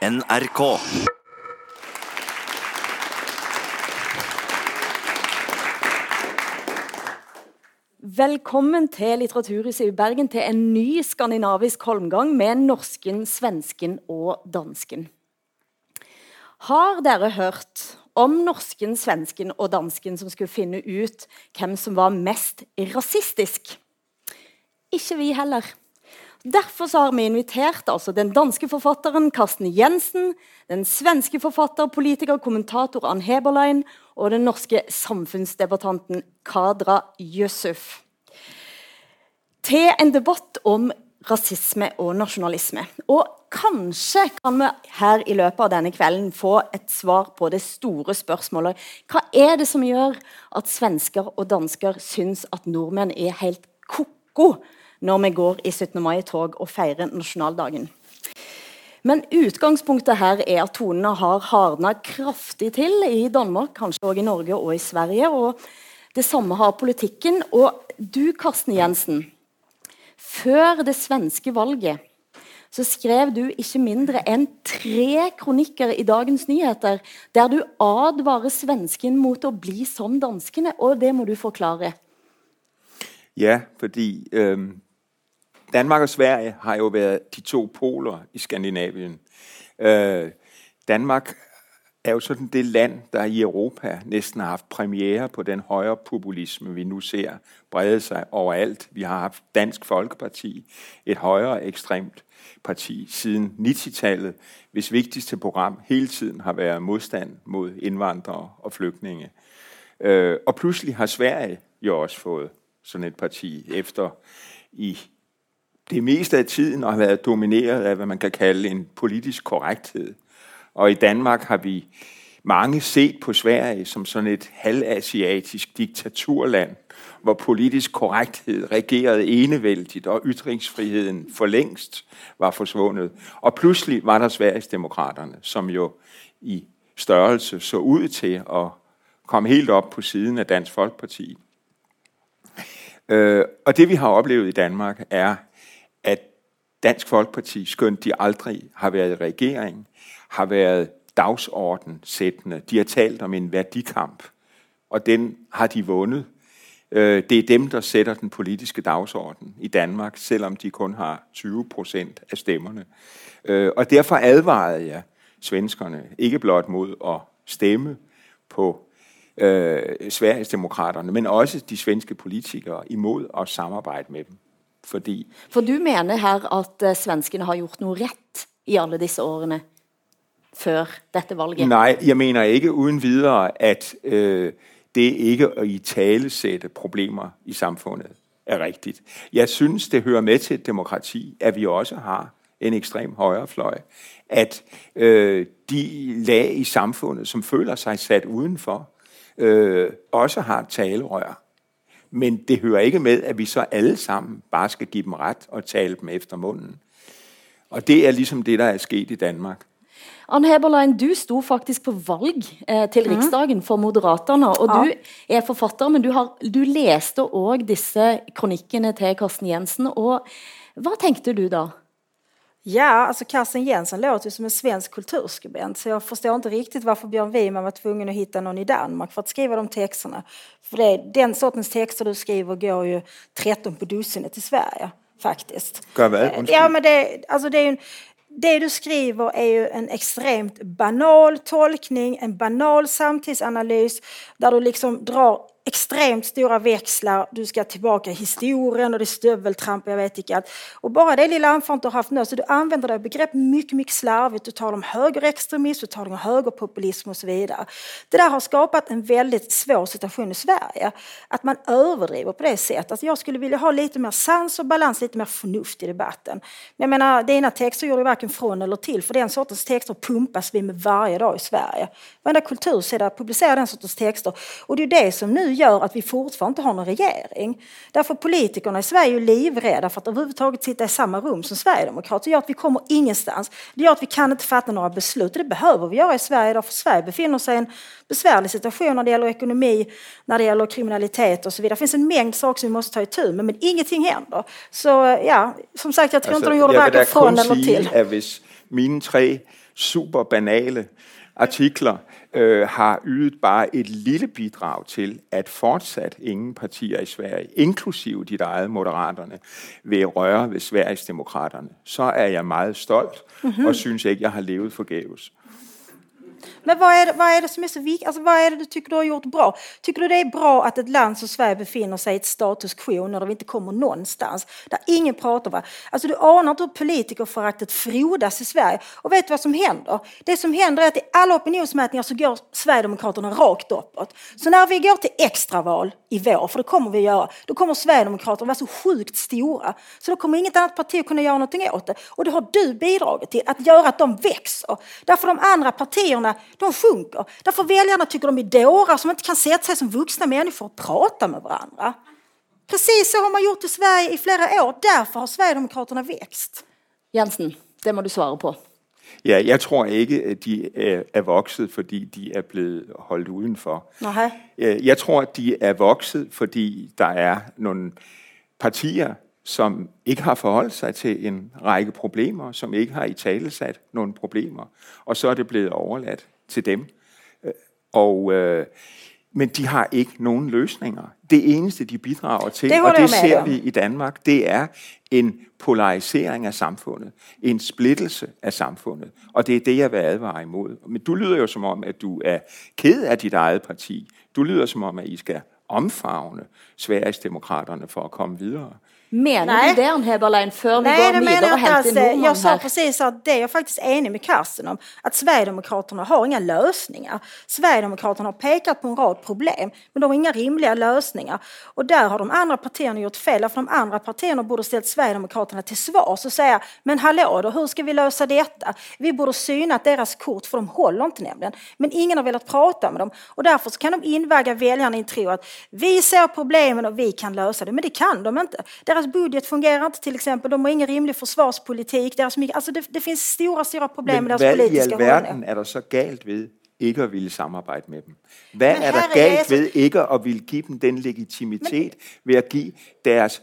NRK. Velkommen til Litteraturhuset i Bergen til en ny skandinavisk holmgang med norsken, svensken og dansken. Har dere hørt om norsken, svensken og dansken som skulle finne ut hvem som var mest rasistisk? Ikke vi heller. Derfor så har vi invitert altså den danske forfatteren Karsten Jensen, den svenske forfatter, politiker, kommentator Ann Heberlein og den norske samfunnsdebattanten Kadra Yusuf. Til en debatt om rasisme og nasjonalisme. Og kanskje kan vi her i løpet av denne kvelden få et svar på det store spørsmålet. Hva er det som gjør at svensker og dansker syns at nordmenn er helt koko når vi går i 17. mai-tog og feirer nasjonaldagen? Men utgangspunktet her er at tonene har hardna kraftig til i Danmark, kanskje òg i Norge og i Sverige, og det samme har politikken. Og du, Karsten Jensen, før det svenske valget så skrev du ikke mindre enn tre kronikker i Dagens Nyheter der du advarer svensken mot å bli som danskene, og det må du forklare. Ja, fordi øh, Danmark og Sverige har jo været de to poler i Skandinavien. Øh, Danmark er jo sådan det land, der i Europa næsten har haft premiere på den højre populisme, vi nu ser brede sig overalt. Vi har haft Dansk Folkeparti, et højere ekstremt parti siden 90-tallet, hvis vigtigste program hele tiden har været modstand mod indvandrere og flygtninge. Øh, og pludselig har Sverige jo også fået sådan et parti efter i det meste af tiden har været domineret af, hvad man kan kalde en politisk korrekthed. Og i Danmark har vi mange set på Sverige som sådan et halvasiatisk diktaturland, hvor politisk korrekthed regerede enevældigt, og ytringsfriheden for længst var forsvundet. Og pludselig var der Sveriges demokraterne, som jo i størrelse så ud til at komme helt op på siden af Dansk Folkeparti. Øh, og det vi har oplevet i Danmark er, Dansk Folkeparti, skønt de aldrig har været i regering, har været dagsordensættende. De har talt om en værdikamp, og den har de vundet. Øh, det er dem, der sætter den politiske dagsorden i Danmark, selvom de kun har 20 procent af stemmerne. Øh, og derfor advarede jeg svenskerne ikke blot mod at stemme på øh, Sveriges demokraterne, men også de svenske politikere imod at samarbejde med dem. Fordi For du mener her at svenskene har gjort noget ret i alle disse årene? før dette valget? Nej, jeg mener ikke uden videre, at øh, det ikke at i tale sætte problemer i samfundet er rigtigt. Jeg synes, det hører med til et demokrati, at vi også har en ekstrem højrefløj. At øh, de lag i samfundet, som føler sig sat udenfor, øh, også har talerør. Men det hører ikke med, at vi så alle sammen bare skal give dem ret og tale dem efter munden. Og det er ligesom det, der er sket i Danmark. Ann Heberlein, du stod faktisk på valg eh, til mhm. riksdagen for Moderaterna, og ja. du er forfatter, men du, har, du læste også disse kronikkene til Karsten Jensen, og vad tänkte du då? Ja, alltså Karsten Jensen låter ju som en svensk kulturskribent så jag förstår inte riktigt varför Björn Wiman var tvungen att hitta någon i Danmark för att skriva de texterna. För det, den sortens texter du skriver går ju 13 på dussinet i Sverige faktiskt. Ja, men det, alltså det är en, det du skriver är ju en extremt banal tolkning, en banal samtidsanalys där du liksom drar extremt stora växlar, du ska tillbaka i historien och det är stöveltramp, jag vet inte allt. Och bara det lilla anförandet du har haft nu, så du använder dig av begrepp mycket, mycket slarvigt. Du talar om högerextremism, du talar om högerpopulism och så vidare. Det där har skapat en väldigt svår situation i Sverige. Att man överdriver på det sättet. Alltså jag skulle vilja ha lite mer sans och balans, lite mer förnuft i debatten. Men jag menar, dina texter gör du varken från eller till, för den sortens texter pumpas vi med varje dag i Sverige. Varenda kultursida publicerar den sortens texter. Och det är det som nu gör att vi fortfarande inte har någon regering. Därför politikerna i Sverige är livrädda för att överhuvudtaget sitta i samma rum som Sverigedemokrater. Det gör att vi kommer ingenstans. Det gör att vi kan inte fatta några beslut. Det behöver vi göra i Sverige idag för Sverige befinner sig i en besvärlig situation när det gäller ekonomi, när det gäller kriminalitet och så vidare. Det finns en mängd saker som vi måste ta itu med men ingenting händer. Så ja, som sagt jag tror alltså, inte de gjorde varken från eller till. Att, hvis mine tre super banale artikler øh, har ydet bare et lille bidrag til, at fortsat ingen partier i Sverige, inklusive dit eget Moderaterne, vil røre ved Sveriges demokraterne, så er jeg meget stolt mm-hmm. og synes ikke, jeg har levet forgæves. Men vad är, det, vad är det som är så viktigt? Alltså, vad är det du tycker du har gjort bra? Tycker du det är bra att ett land som Sverige befinner sig i ett status quo när vi inte kommer någonstans? Där ingen pratar. Va? Alltså, du anar inte hur politikerföraktet frodas i Sverige. Och vet du vad som händer? Det som händer är att i alla opinionsmätningar så går Sverigedemokraterna rakt uppåt. Så när vi går till extraval i vår, för det kommer vi att göra, då kommer Sverigedemokraterna vara så sjukt stora. Så då kommer inget annat parti att kunna göra någonting åt det. Och det har du bidragit till, att göra att de växer. Därför de andra partierna de sjunker. Därför väljarna tycker de är dårar som inte kan sätta sig som vuxna människor och prata med varandra. Precis så har man gjort i Sverige i flera år. Därför har Sverigedemokraterna växt. Jensen, det må du svara på. Ja, jeg tror ikke, at de er, er vokset, fordi de er blevet holdt udenfor. Nej. Jeg tror, at de er vokset, fordi der er nogle partier, som ikke har forholdt sig til en række problemer, som ikke har i talesat nogle problemer, og så er det blevet overladt til dem. Øh, og, øh, men de har ikke nogen løsninger. Det eneste, de bidrager til, Det og det ser vi i Danmark, det er en polarisering af samfundet, en splittelse af samfundet, og det er det, jeg vil advare imod. Men du lyder jo som om, at du er ked af dit eget parti. Du lyder som om, at I skal omfavne Sverigesdemokraterne for at komme videre. Menar Nej. du det, Arne Heberlein, för vi Nej, går det vidare menar och jag inte Jag sa precis att det är jag faktiskt enig med Karsten om. Att Sverigedemokraterna har inga lösningar. Sverigedemokraterna har pekat på en rad problem, men de har inga rimliga lösningar. Och där har de andra partierna gjort fel. För de andra partierna borde ställt Sverigedemokraterna till svars och säga, men hallå då, hur ska vi lösa detta? Vi borde synat deras kort, för de håller inte nämligen. Men ingen har velat prata med dem. Och därför kan de invagga väljarna i en tro att vi ser problemen och vi kan lösa det. Men det kan de inte. Deras budget fungerar inte till exempel. De har ingen rimlig försvarspolitik. Deras, alltså det, det finns stora, stora problem med Men deras hvad i politiska alverden hållning. er der så galt ved ikke at ville samarbejde med dem? Hvad Men er der galt Jesus- ved ikke at ville give dem den legitimitet ved at give deres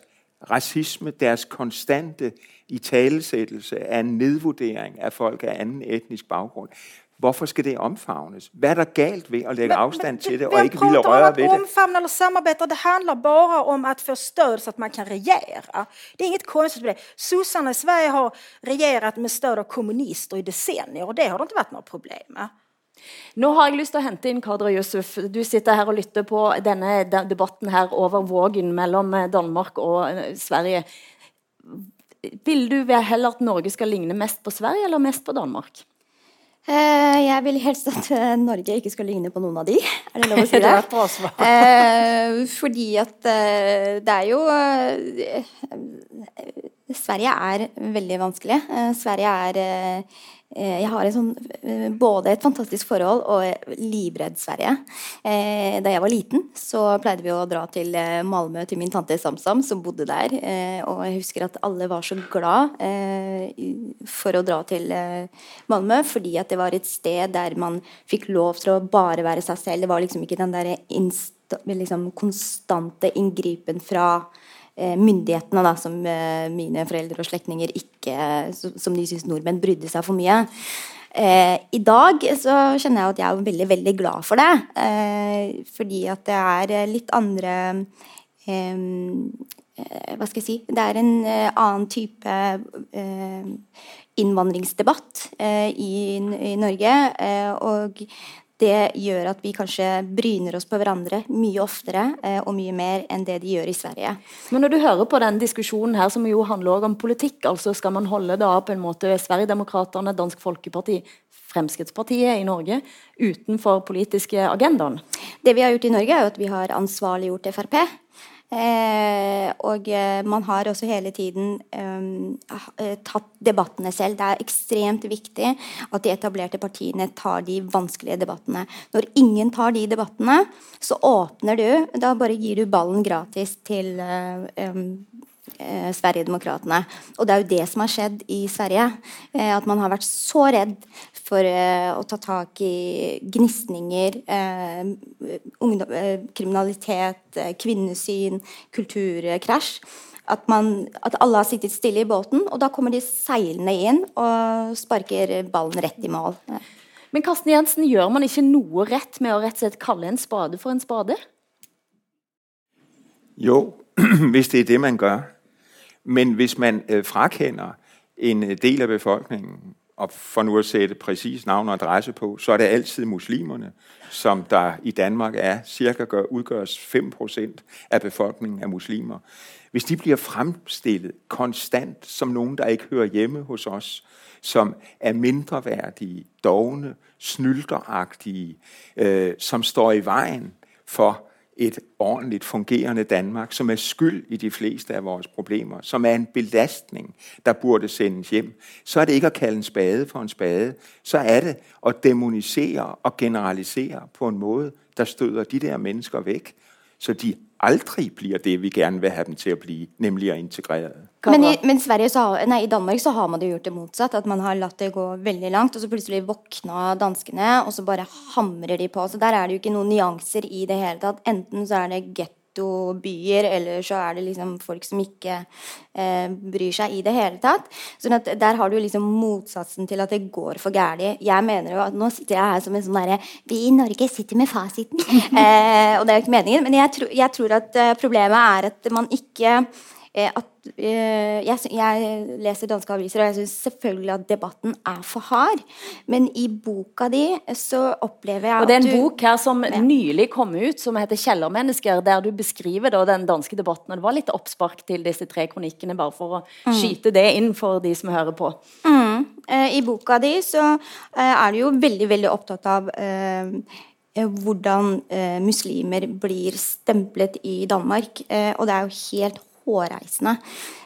racisme, deres konstante italesættelse af en nedvurdering af folk af anden etnisk baggrund? Hvorfor skal det omfavnes? Hvad er der galt ved at lægge afstand til det og Vem ikke ville pratar om røre att ved det? omfamna eller samarbeta? Det handlar bara om att få stöd så att man kan regera. Det är inget konstigt med det. Sossarna i Sverige har regerat med stöd av kommunister i decennier och det har det inte varit några problem med. Nå har jeg lyst til å hente inn Kader Yusuf. Du sitter her og lytter på denne de- debatten her over vågen mellom eh, Danmark og eh, Sverige. Vil du vel heller at Norge skal ligne mest på Sverige eller mest på Danmark? Eh, jeg vil helst at eh, Norge ikke skal ligne på noen av de. Er det lov å si Det. Eh, fordi at eh, det er jo Sverige er veldig vanskelig. Sverige er eh, Jeg har en eh, både et fantastisk forhold og jeg er livredd Sverige. Eh, da jeg var liten, så pleide vi å dra til eh, Malmö til min tante Samsam, som bodde der. Eh, og jeg husker at alle var så glad eh, i- for å dra til eh, Malmö, fordi at det var et sted der man fikk lov til å bare være seg selv. Det var liksom ikke den der insta, liksom konstante inngripen fra Eh, myndighetene, da, som eh, mine foreldre og slektninger ikke Som, de syns nordmenn brydde seg for mye. Eh, I dag så kjenner jeg at jeg er veldig, veldig glad for det. Eh, fordi at det er litt andre eh, Hva skal jeg si Det er en annen type eh, typ eh innvandringsdebatt eh, i, i Norge. Eh, og det gjør at vi kanskje bryner oss på hverandre mye oftere eh, og mye mer enn det de gjør i Sverige. Men når du hører på den diskusjonen her, som jo handler også om politikk, altså skal man holde da på en måte Sverigedemokraterne, Dansk Folkeparti, Fremskrittspartiet i Norge utenfor politiske agendaen? Det vi har gjort i Norge, er jo at vi har ansvarliggjort Frp. Eh, og eh, man har også hele tiden eh, ah, eh, tatt debattene selv. Det er ekstremt viktig at de etablerte partiene tar de vanskelige debattene. Når ingen tar de debattene, så åpner du Da bare gir du ballen gratis til eh, eh, Sverigedemokraterna. Og det er jo det som har skjedd i Sverige. Eh, at man har vært så redd for eh, å ta tak i gnisninger, eh, eh, kriminalitet, eh, kvinnesyn, kulturkrasj. at, man, at alle har sittet stille i båten, og da kommer de seilende inn og sparker ballen rett i mål. Men Karsten Jensen, gjør man ikke noe rett med å rett og slett kalle en spade for en spade? Jo, hvis det er det, man gør. Men hvis man frakender en del af befolkningen, og for nu at sætte præcis navn og adresse på, så er det altid muslimerne, som der i Danmark er cirka gør, udgøres 5% af befolkningen af muslimer. Hvis de bliver fremstillet konstant som nogen, der ikke hører hjemme hos os, som er mindreværdige, dogne, snylteragtige, øh, som står i vejen for et ordentligt fungerende Danmark, som er skyld i de fleste af vores problemer, som er en belastning, der burde sendes hjem, så er det ikke at kalde en spade for en spade, så er det at demonisere og generalisere på en måde, der støder de der mennesker væk, så de aldrig bliver det, vi gerne vil have dem til at blive, nemlig at integrere. Men i, men Sverige så har, nei, i Danmark så har man det gjort det motsatt. At man har latt det gå veldig langt, og så plutselig våkna danskene, og så bare hamrer de på. Så der er det jo ikke noen nyanser i det hele tatt. Enten så er det gettobyer, eller så er det liksom folk som ikke eh, bryr seg i det hele tatt. Sånn at der har du liksom motsatsen til at det går for gærent. Jeg mener jo at nå sitter jeg her som en sånn derre Vi i Norge sitter med fasiten. eh, og det er jo ikke meningen, men jeg, tro, jeg tror at eh, problemet er at man ikke eh, at, eh, jeg, jeg leser danske aviser, og jeg syns selvfølgelig at debatten er for hard. Men i boka di så opplever jeg Og det er at en du bok her som nylig kom ut, som heter 'Kjellermennesker', der du beskriver da den danske debatten. Og det var litt oppspark til disse tre kronikkene, bare for å skyte det inn for de som hører på. Eh, I boka di så eh, er du jo veldig, veldig opptatt av eh, eh, hvordan eh, muslimer blir stemplet i Danmark. Eh, og det er jo helt hårreisende.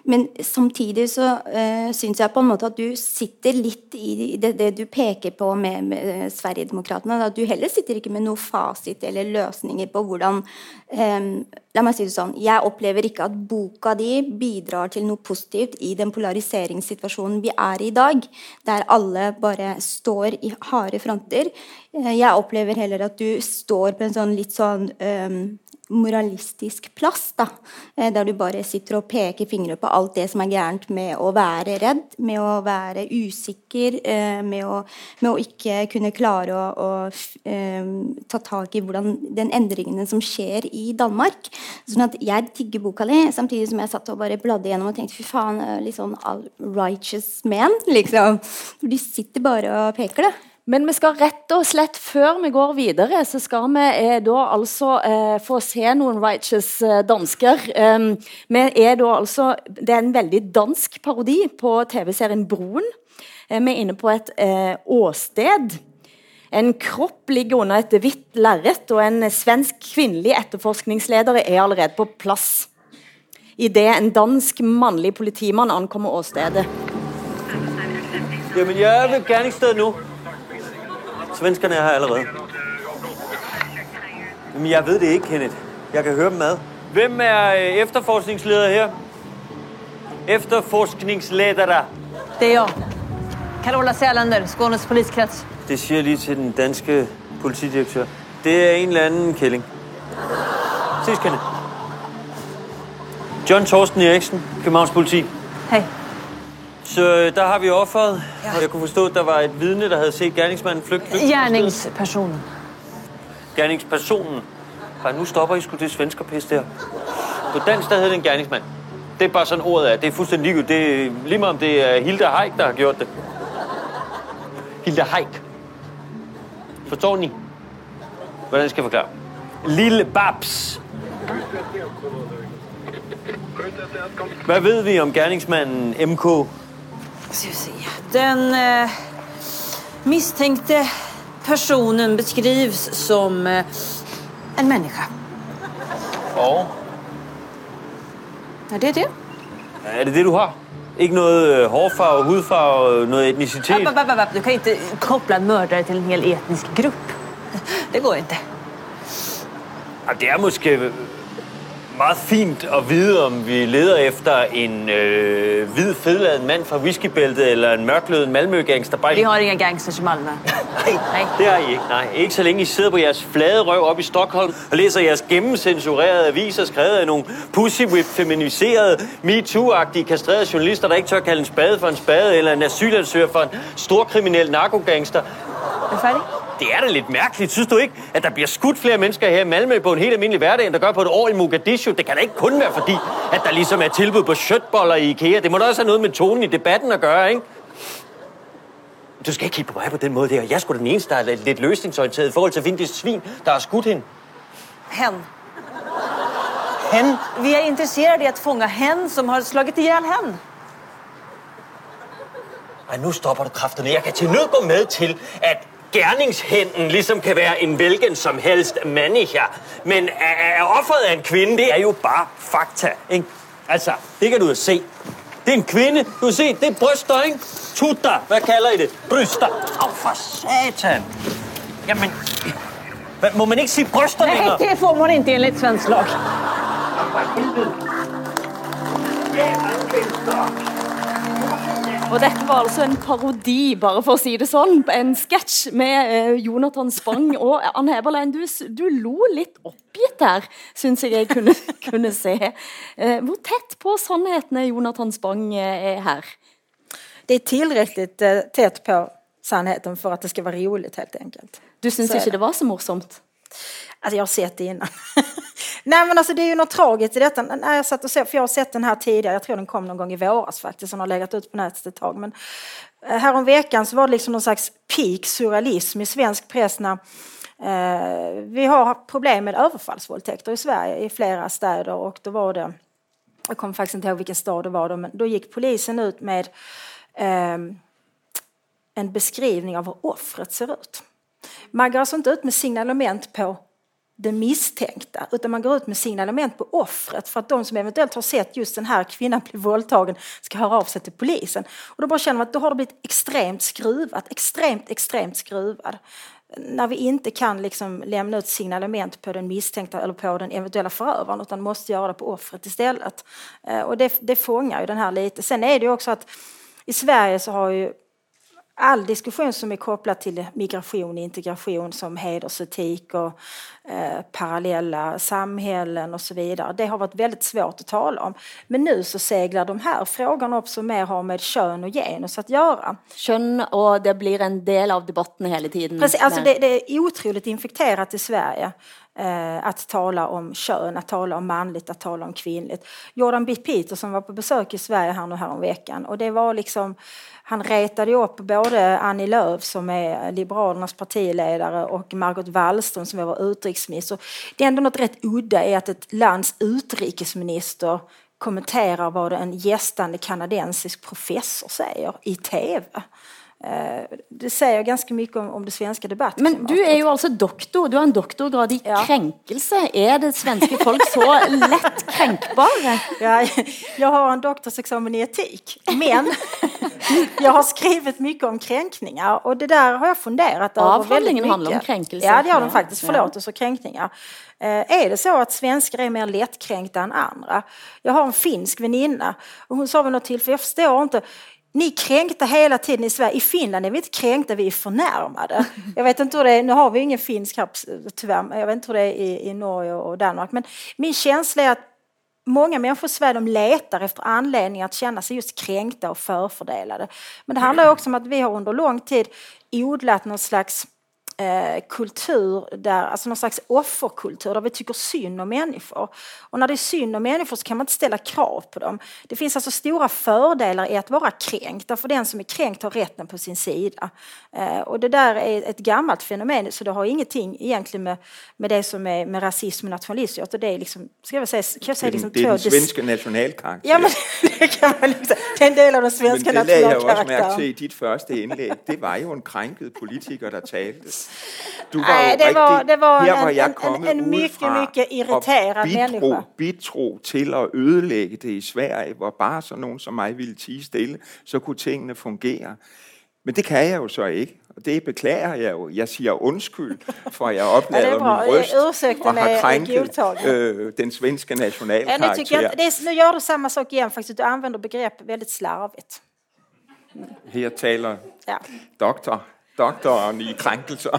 Men samtidig så uh, syns jeg på en måte at du sitter litt i det, det du peker på med, med eh, Sverigedemokraterna. At du heller sitter ikke med noe fasit eller løsninger på hvordan eh, La meg si det sånn. Jeg opplever ikke at boka di bidrar til noe positivt i den polariseringssituasjonen vi er i i dag, der alle bare står i harde fronter. Eh, jeg opplever heller at du står på en sånn litt sånn eh, moralistisk plass, da, eh, der du bare sitter og peker fingre på alt det som er gærent med å være redd, med å være usikker, eh, med å, med å ikke kunne klare å, å eh, ta tak i hvordan den endringene som skjer i Danmark. Sånn at jeg digger boka di, samtidig som jeg satt og bare bladde gjennom og tenkte fy faen, litt sånn all righteous man, liksom. For de sitter bare og peker, det. Men vi skal rett og slett, før vi går videre, så skal vi eh, da altså eh, få se noen righteous eh, dansker. Um, vi er da altså, det er en veldig dansk parodi på TV-serien Broen. Eh, vi er inne på et eh, åsted. En kropp ligger under et hvitt lerret, og en svensk kvinnelig etterforskningsleder er allerede på plass. Idet en dansk mannlig politimann ankommer åstedet. Jamen, jeg er ved gerningsstedet nu. Svenskerne er her allerede. Jamen, jeg ved det ikke, Kenneth. Jeg kan høre dem ad. Hvem er øh, efterforskningsleder her? Efterforskningsledere. Det är jag. Carola Sälander, Skånes poliskrets. Det siger jeg lige til den danske politidirektør. Det er en eller anden kælling. Ses, Kenneth. John Torsten Eriksen, Københavns politi. Hej. Så øh, der har vi offeret, ja. og jeg kunne forstå, at der var et vidne, der havde set gerningsmanden flygte. stedet. Gärningspersonen. gerningspersonen. Bare nu stopper I sgu det svenskerpis der. På dansk, der hedder det en gerningsmand. Det er bare sådan ordet er. Det er fuldstændig ligegyldigt. Det er lige meget om det er Hilda Haik, der har gjort det. Hilda Haik. Forstår ni? Hvordan skal jeg forklare? Lille Babs. Hvad ved vi om gerningsmanden MK? Ska vi se. Den eh, misstänkte personen beskrivs som eh, en människa. Ja, det är det. Er det det, du har? Ikke noget øh, hårfarve, hudfarve, noget etnicitet? App, app, app, app. Du kan inte koppla en mördare till en hel etnisk grupp. Det går inte. Ja, det er måske... meget fint at vide, om vi leder efter en øh, hvid, fedladet mand fra whiskybæltet eller en mørklødet Malmø-gangster. Bare... Vi har inga gangsters i Malmö. Nej, det har I ikke. Nej, ikke så længe I sidder på jeres flade røv op i Stockholm og læser jeres gennemcensurerede aviser, skrevet af nogle pussy whip feminiserede, MeToo-agtige, kastrerede journalister, der ikke tør kalde en spade for en spade, eller en asylansøger for en storkriminel narkogangster. Er færdig? Det er da lidt mærkeligt. Synes du ikke, at der bliver skudt flere mennesker her i Malmø på en helt almindelig hverdag, end der gør på et år i Mogadishu? Det kan da ikke kun være fordi, at der ligesom er tilbud på shirtboller i IKEA. Det må da også have noget med tonen i debatten at gøre, ikke? Du skal ikke kigge på mig på den måde der. Jeg er sgu den eneste, der er lidt løsningsorienteret i forhold til at finde det svin, der har skudt hende. Hen. Han? Vi är intresserade i att fånga hen som har slagit ihjäl hen. Ej, nu stopper du kræfterne. Jeg kan til nød gå med til, at gerningshænden ligesom kan være en hvilken som helst manager. Men er, er offeret af en kvinde, det er jo bare fakta, ikke? Altså, det kan du jo se. Det er en kvinde. Du kan se, det er bryster, ikke? Tutter. Hvad kalder I det? Bryster. Åh, oh, for satan. Jamen, hvad, må man ikke sige bryster Nej, længere? det får man inte enligt svensk lag. Og dette var altså en parodi, bare for å si det sånn, en sketsj med eh, Jonathan Spang. Og Anne Eberlein, du, du lo litt oppgitt der, synes jeg jeg kunne, kunne se. Eh, hvor tett på sannheten är Jonathan Spang eh, här? Det är tillräckligt eh, tätt på sannheten för att det ska vara roligt helt enkelt. Du syns inte det. det var så morsomt? Alltså jag har sett det innan. Nej men alltså det är ju något tragiskt i detta. När jag satt och såg, för jag har sett den här tidigare, jag tror den kom någon gång i våras faktiskt, den har legat ut på nätet ett tag. Men eh, härom veckan så var det liksom någon slags peak surrealism i svensk press när eh, vi har problem med överfallsvåldtäkter i Sverige i flera städer och då var det, jag kommer faktiskt inte ihåg vilken stad det var då, men då gick polisen ut med eh, en beskrivning av hur offret ser ut. Man går alltså inte ut med signalement på den misstänkta utan man går ut med signalement på offret för att de som eventuellt har sett just den här kvinnan bli våldtagen ska höra av sig till polisen. Och då bara känner man att då har det blivit extremt skruvat, extremt, extremt skruvad. När vi inte kan liksom lämna ut signalement på den misstänkta eller på den eventuella förövaren utan måste göra det på offret istället. Eh, och det, det fångar ju den här lite. Sen är det ju också att i Sverige så har ju all diskussion som är kopplad till migration, integration som hedersetik och eh, parallella samhällen och så vidare. Det har varit väldigt svårt att tala om. Men nu så seglar de här frågorna upp som mer har med kön och genus att göra. Kön och det blir en del av debatten hela tiden. Precis, alltså det, det är otroligt infekterat i Sverige eh, att tala om kön, att tala om manligt, att tala om kvinnligt. Jordan B. Peterson var på besök i Sverige här nu häromveckan och det var liksom han retade ju upp både Annie Lööf som är Liberalernas partiledare och Margot Wallström som är vår utrikesminister. Det är ändå något rätt udda i att ett lands utrikesminister kommenterar vad en gästande kanadensisk professor säger i tv. Eh, Det säger ganska mycket om, om det svenska debattklimatet. Men du är ju alltså doktor, du har en doktorgrad i Ja. kränkelse. Är det svenska folk så lätt kränkbara? Ja, jag har en doktorsexamen i etik, men jag har skrivit mycket om kränkningar och det där har jag funderat över väldigt mycket. handlar om kränkelse. Ja, det gör Ja, faktiskt. Förlåtelse och kränkningar. Eh, är det så att svenskar är mer lättkränkta än andra? Jag har en finsk väninna och hon sa vid något tillfälle, jag förstår inte, ni är kränkta hela tiden i Sverige. I Finland är vi inte kränkta, vi är förnärmade. Jag vet inte hur det är, nu har vi ingen finsk här tyvärr, men jag vet inte hur det är i, i Norge och Danmark. Men min känsla är att Många människor i Sverige de letar efter anledningar att känna sig just kränkta och förfördelade. Men det handlar också om att vi har under lång tid odlat någon slags eh, kultur, där, alltså någon slags offerkultur där vi tycker synd om människor. Och när det är synd om människor så kan man inte ställa krav på dem. Det finns alltså stora fördelar i att vara kränkt, därför den som är kränkt har rätten på sin sida. Eh, och det där är ett gammalt fenomen så det har ingenting egentligen med, med det som är med rasism och nationalism att det är liksom, ska jag säga, kan jag säga Det liksom den, det er två den svenske nationalkarakter. Ja, men det kan man liksom, det är en del av den svenska det lagde jeg jo også mærke til nationalkaraktären. i dit første indlæg. Det var jo en krænket politiker, der talte. Var Nej, det var- det var en- var jeg en- kommet en mycket, mycket irriterad og bidrog, människa. bidrog til at ødelægge det i Sverige, hvor bare sådan nogen som mig ville tige stille, så kunne tingene fungere. Men det kan jeg jo så. Og det beklager jeg jo. Jeg siger undskyld for, at jeg oplader Ja, min Ursäkten og har godtagen. øh, den svenske Ja, nu, jag, inte- nu gör du samma sak igen faktiskt. Du använder begrepp väldigt slarvigt. Her taler Ja. doktor, doktoren i krænkelser.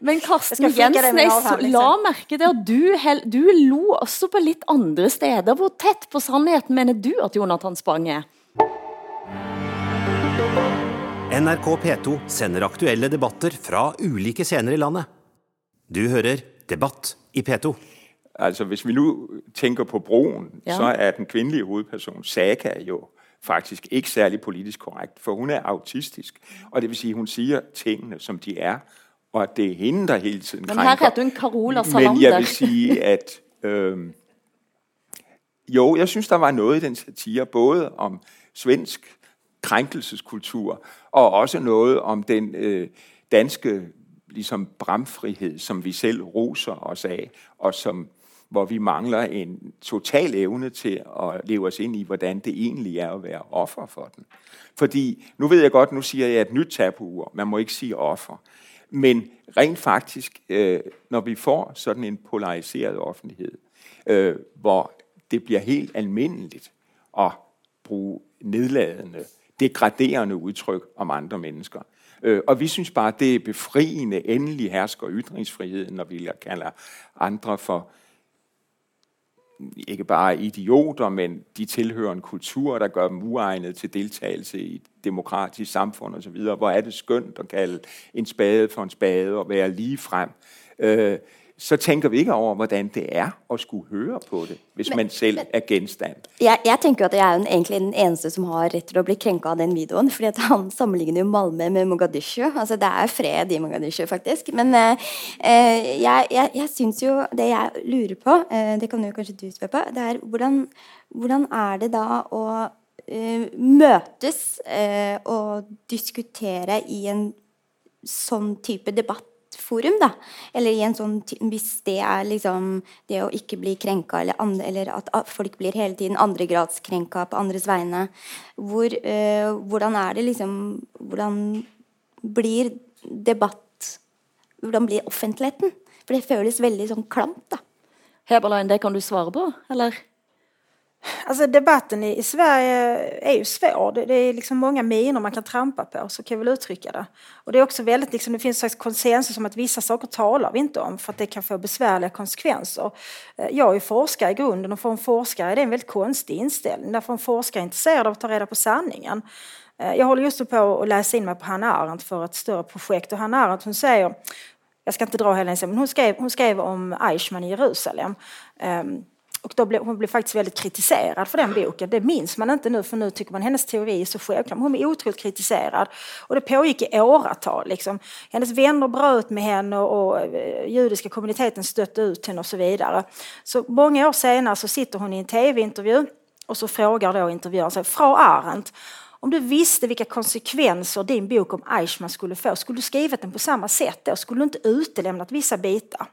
Men Karsten Jeg skal flikke det Jensen, med jeg en så, avhandling la merke til at du, du lo også på litt andre steder. Hvor tett på sannheten mener du at Jonathan Spang er? NRK P2 sender aktuelle debatter fra ulike scener i landet. Du hører Debatt i P2. Altså, hvis vi nu tænker på broen, Ja. ja. så er den kvindelige hovedperson, Saga, jo faktisk ikke særlig politisk korrekt, for hun er autistisk. Og det vil sige, hun siger tingene, som de er, og at det er hende, der hele tiden Men her heter hun Carola Men jeg Salander. vil sige, at øh, jo, jeg synes, der var noget i den satire, både om svensk krænkelseskultur, og også noget om den øh, danske ligesom bramfrihed, som vi selv roser os af, og som, hvor vi mangler en total evne til at leve os ind i, hvordan det egentlig er at være offer for den. Fordi, nu ved jeg godt, nu siger jeg et nyt tabuord, man må ikke sige offer. Men rent faktisk, øh, når vi får sådan en polariseret offentlighed, øh, hvor det bliver helt almindeligt at bruge nedladende, degraderende udtryk om andre mennesker. Øh, og vi synes bare, det er befriende, endelig hersker ytringsfriheden, når vi kalder andre for ikke bare idioter, men de tilhører en kultur, der gør dem uegnet til deltagelse i et demokratisk samfund osv. Hvor er det skønt at kalde en spade for en spade og være lige frem. Øh, så tænker vi ikke over, hvordan det er at skulle høre på det, hvis Men- man selv men- er genstand. Jeg, jeg tenker at jeg er jo den, egentlig den eneste som har til å bli krenka av den videoen. fordi at han sammenligner jo Malmö med Mogadishu. Altså det er fred i Mogadishu, faktisk. Men eh, eh, jeg, jeg, jeg syns jo Det jeg lurer på, eh, det kan jo kanskje du spørre på, det er hvordan, hvordan er det da å eh, møtes eh, og diskutere i en sånn type forum, da. Eller i en sånn Hvis det er liksom det å ikke bli krenka, eller, andre, eller at at folk blir hele tiden andregradskrenka på andres vegne. Hvor, eh, hvordan er det liksom Hvordan blir debatt Hvordan blir offentligheten? For det føles veldig sånn klamt, da. Heberlein, det kan du svare på, eller? Alltså debatten i, i Sverige är ju svår. Det, det är liksom många minor man kan trampa på, så kan jag väl uttrycka det. Och det är också väldigt, liksom, det finns en slags konsensus om att vissa saker talar vi inte om för att det kan få besvärliga konsekvenser. Eh, jag är ju forskare i grunden och för en forskare är det en väldigt konstig inställning. Därför en forskare är intresserad av att ta reda på sanningen. Eh, jag håller just nu på att läsa in mig på Hanna Arendt för ett större projekt och Hanna Arendt hon säger jag ska inte dra hela men hon skrev, hon skrev om Eichmann i Jerusalem. Ehm, och då blev, hon blev faktiskt väldigt kritiserad för den boken. Det minns man inte nu, för nu tycker man hennes teori är så självklar. Men Hon blev otroligt kritiserad. Och det pågick i åratal. Liksom. Hennes vänner bröt med henne och, och eh, judiska kommuniteten stötte ut henne och så vidare. Så många år senare så sitter hon i en tv-intervju och så frågar då intervjuaren sig, Frau Arendt, om du visste vilka konsekvenser din bok om Eichmann skulle få, skulle du skrivit den på samma sätt då? Skulle du inte utelämnat vissa bitar?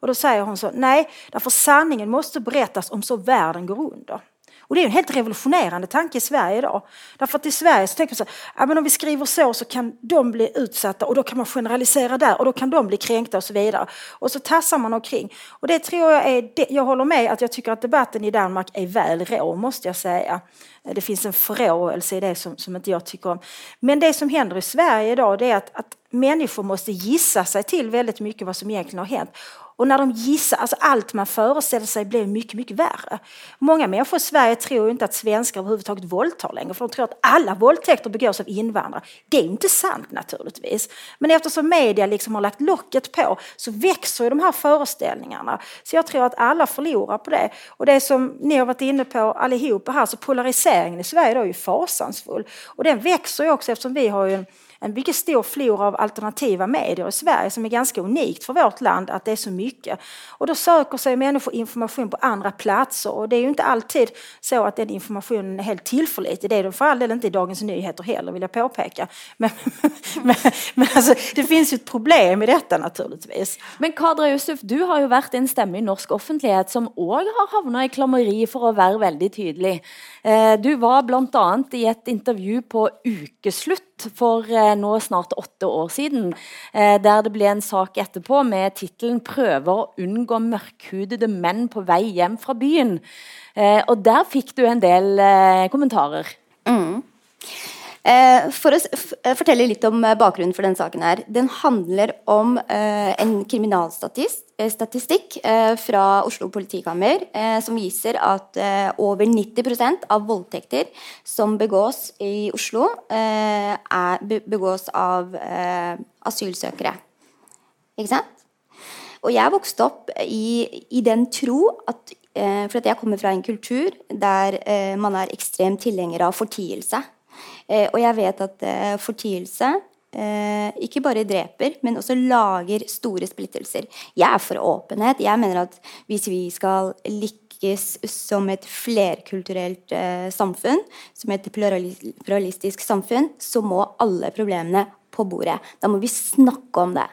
Och då säger hon så, nej, därför sanningen måste berättas om så världen går under. Och det är en helt revolutionerande tanke i Sverige idag. Därför att i Sverige så tänker man så här, ja, men om vi skriver så så kan de bli utsatta och då kan man generalisera där och då kan de bli kränkta och så vidare. Och så tassar man omkring. Och det tror jag är, det, jag håller med att jag tycker att debatten i Danmark är väl rå måste jag säga. Det finns en förråelse i det som, som inte jag tycker om. Men det som händer i Sverige idag det är att, att människor måste gissa sig till väldigt mycket vad som egentligen har hänt. Och när de gissar, alltså allt man föreställer sig blir mycket, mycket värre. Många människor i Sverige tror inte att svenskar överhuvudtaget våldtar längre, för de tror att alla våldtäkter begås av invandrare. Det är inte sant naturligtvis. Men eftersom media liksom har lagt locket på så växer ju de här föreställningarna. Så jag tror att alla förlorar på det. Och det som ni har varit inne på allihopa här, så polariseringen i Sverige då är ju fasansfull. Och den växer ju också eftersom vi har ju en en mycket stor flora av alternativa medier i Sverige som är ganska unikt för vårt land att det är så mycket. Och då söker sig människor information på andra platser och det är ju inte alltid så att den informationen är helt tillförlitlig. Det är den för all del inte i Dagens Nyheter heller vill jag påpeka. Men, men, men alltså, det finns ju ett problem i detta naturligtvis. Men Kadra Yusuf, du har ju varit en stämma i norsk offentlighet som också har hamnat i klammeri för att vara väldigt tydlig. Eh, du var bland annat i ett intervju på Ukeslutt ut for eh, nå snart åtte år siden, eh, der det ble en sak etterpå med tittelen 'Prøver å unngå mørkhudede menn på vei hjem fra byen'. Eh, og der fikk du en del kommentarer. Eh, for å eh, fortelle litt om eh, bakgrunnen for denne saken. her. Den handler om eh, en kriminalstatistikk eh, eh, fra Oslo politikammer som viser at over 90 av voldtekter som begås i Oslo, er, begås av asylsøkere. Ikke sant? Og jeg vokste opp i, i den tro at For at jeg kommer fra en kultur der man er ekstremt tilhenger av fortielse. Eh, jag vet att eh, fortielse eh, inte bara dreper, men också lager stora splittelser. Jag är för öppenhet. Jag menar att om vi ska lyckas som ett flerkulturellt eh, samfund, som ett pluralistiskt samfund, så må alla problemen på bordet. Då måste vi snacka om det.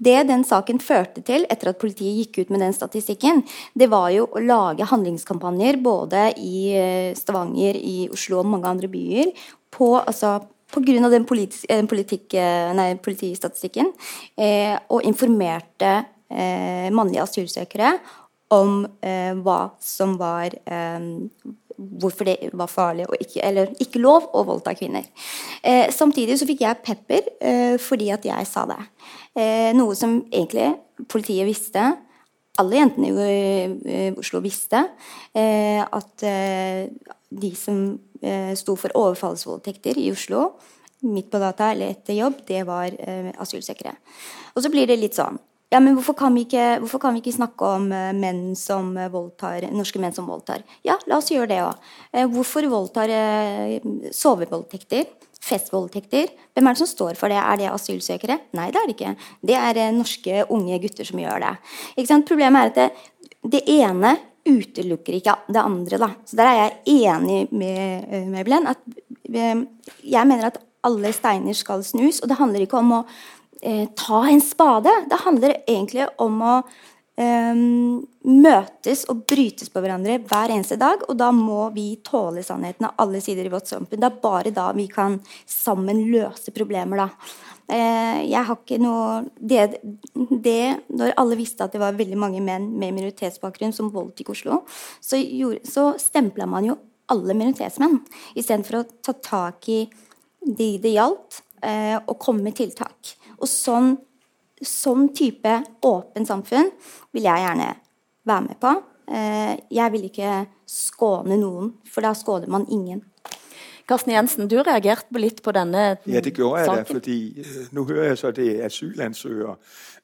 Det den saken førte till, efter att politiet gick ut med den statistiken, det var ju att lage handlingskampanjer både i eh, Stavanger, i Oslo och många andra byer på, altså, på grunn av den politiska eh, politik, eh, nei, politistatistikken eh, og informerte eh, mannlige asylsøkere om eh, hva som var eh, Hvorfor det var farlig og ikke, eller ikke lov å voldta kvinner. Eh, samtidig så fikk jeg pepper eh, fordi at jeg sa det. noe som egentlig politiet visste. Alle jentene i Oslo visste at de som eh, sto for overfallsvoldtekter i Oslo midt på data eller etter jobb, det var eh, asylsøkere. Og så blir det litt sånn ja, men hvorfor kan vi ikke, kan vi ikke snakke om uh, menn som voldtar, norske menn som voldtar? Ja, la oss gjøre det òg. Uh, eh, hvorfor voldtar eh, sovevoldtekter, festvoldtekter? Hvem er det som står for det? Er det asylsøkere? Nei, det er det ikke. Det er norske unge gutter som gjør det. Problemet er at det, det ene utelukker ikke det andre. Da. Så Der er jeg enig med, eh, med Blen. At, eh, jeg mener at alle steiner skal snus. Og det handler ikke om å eh, ta en spade. Det handler egentlig om å eh, møtes og brytes på hverandre hver eneste dag. Og da må vi tåle sannheten av alle sider i vårt samfunn. Det er bare da vi kan sammen løse problemer. da. Eh, jeg har ikke noe det, det, Når alle visste at det var veldig mange menn med minoritetsbakgrunn som voldtok Oslo, så, gjorde, så stempla man jo alle minoritetsmenn istedenfor å ta tak i de det gjaldt, eh, og komme med tiltak. Og sånn, sånn type åpen samfunn vil jeg gjerne være med på. Eh, jeg vil ikke skåne noen, for da skåner man ingen. Karsten Jensen, du reagerte litt på denne saken. Ja, det gjorde jeg da, fordi øh, nå hører jeg så det er asylansøgere.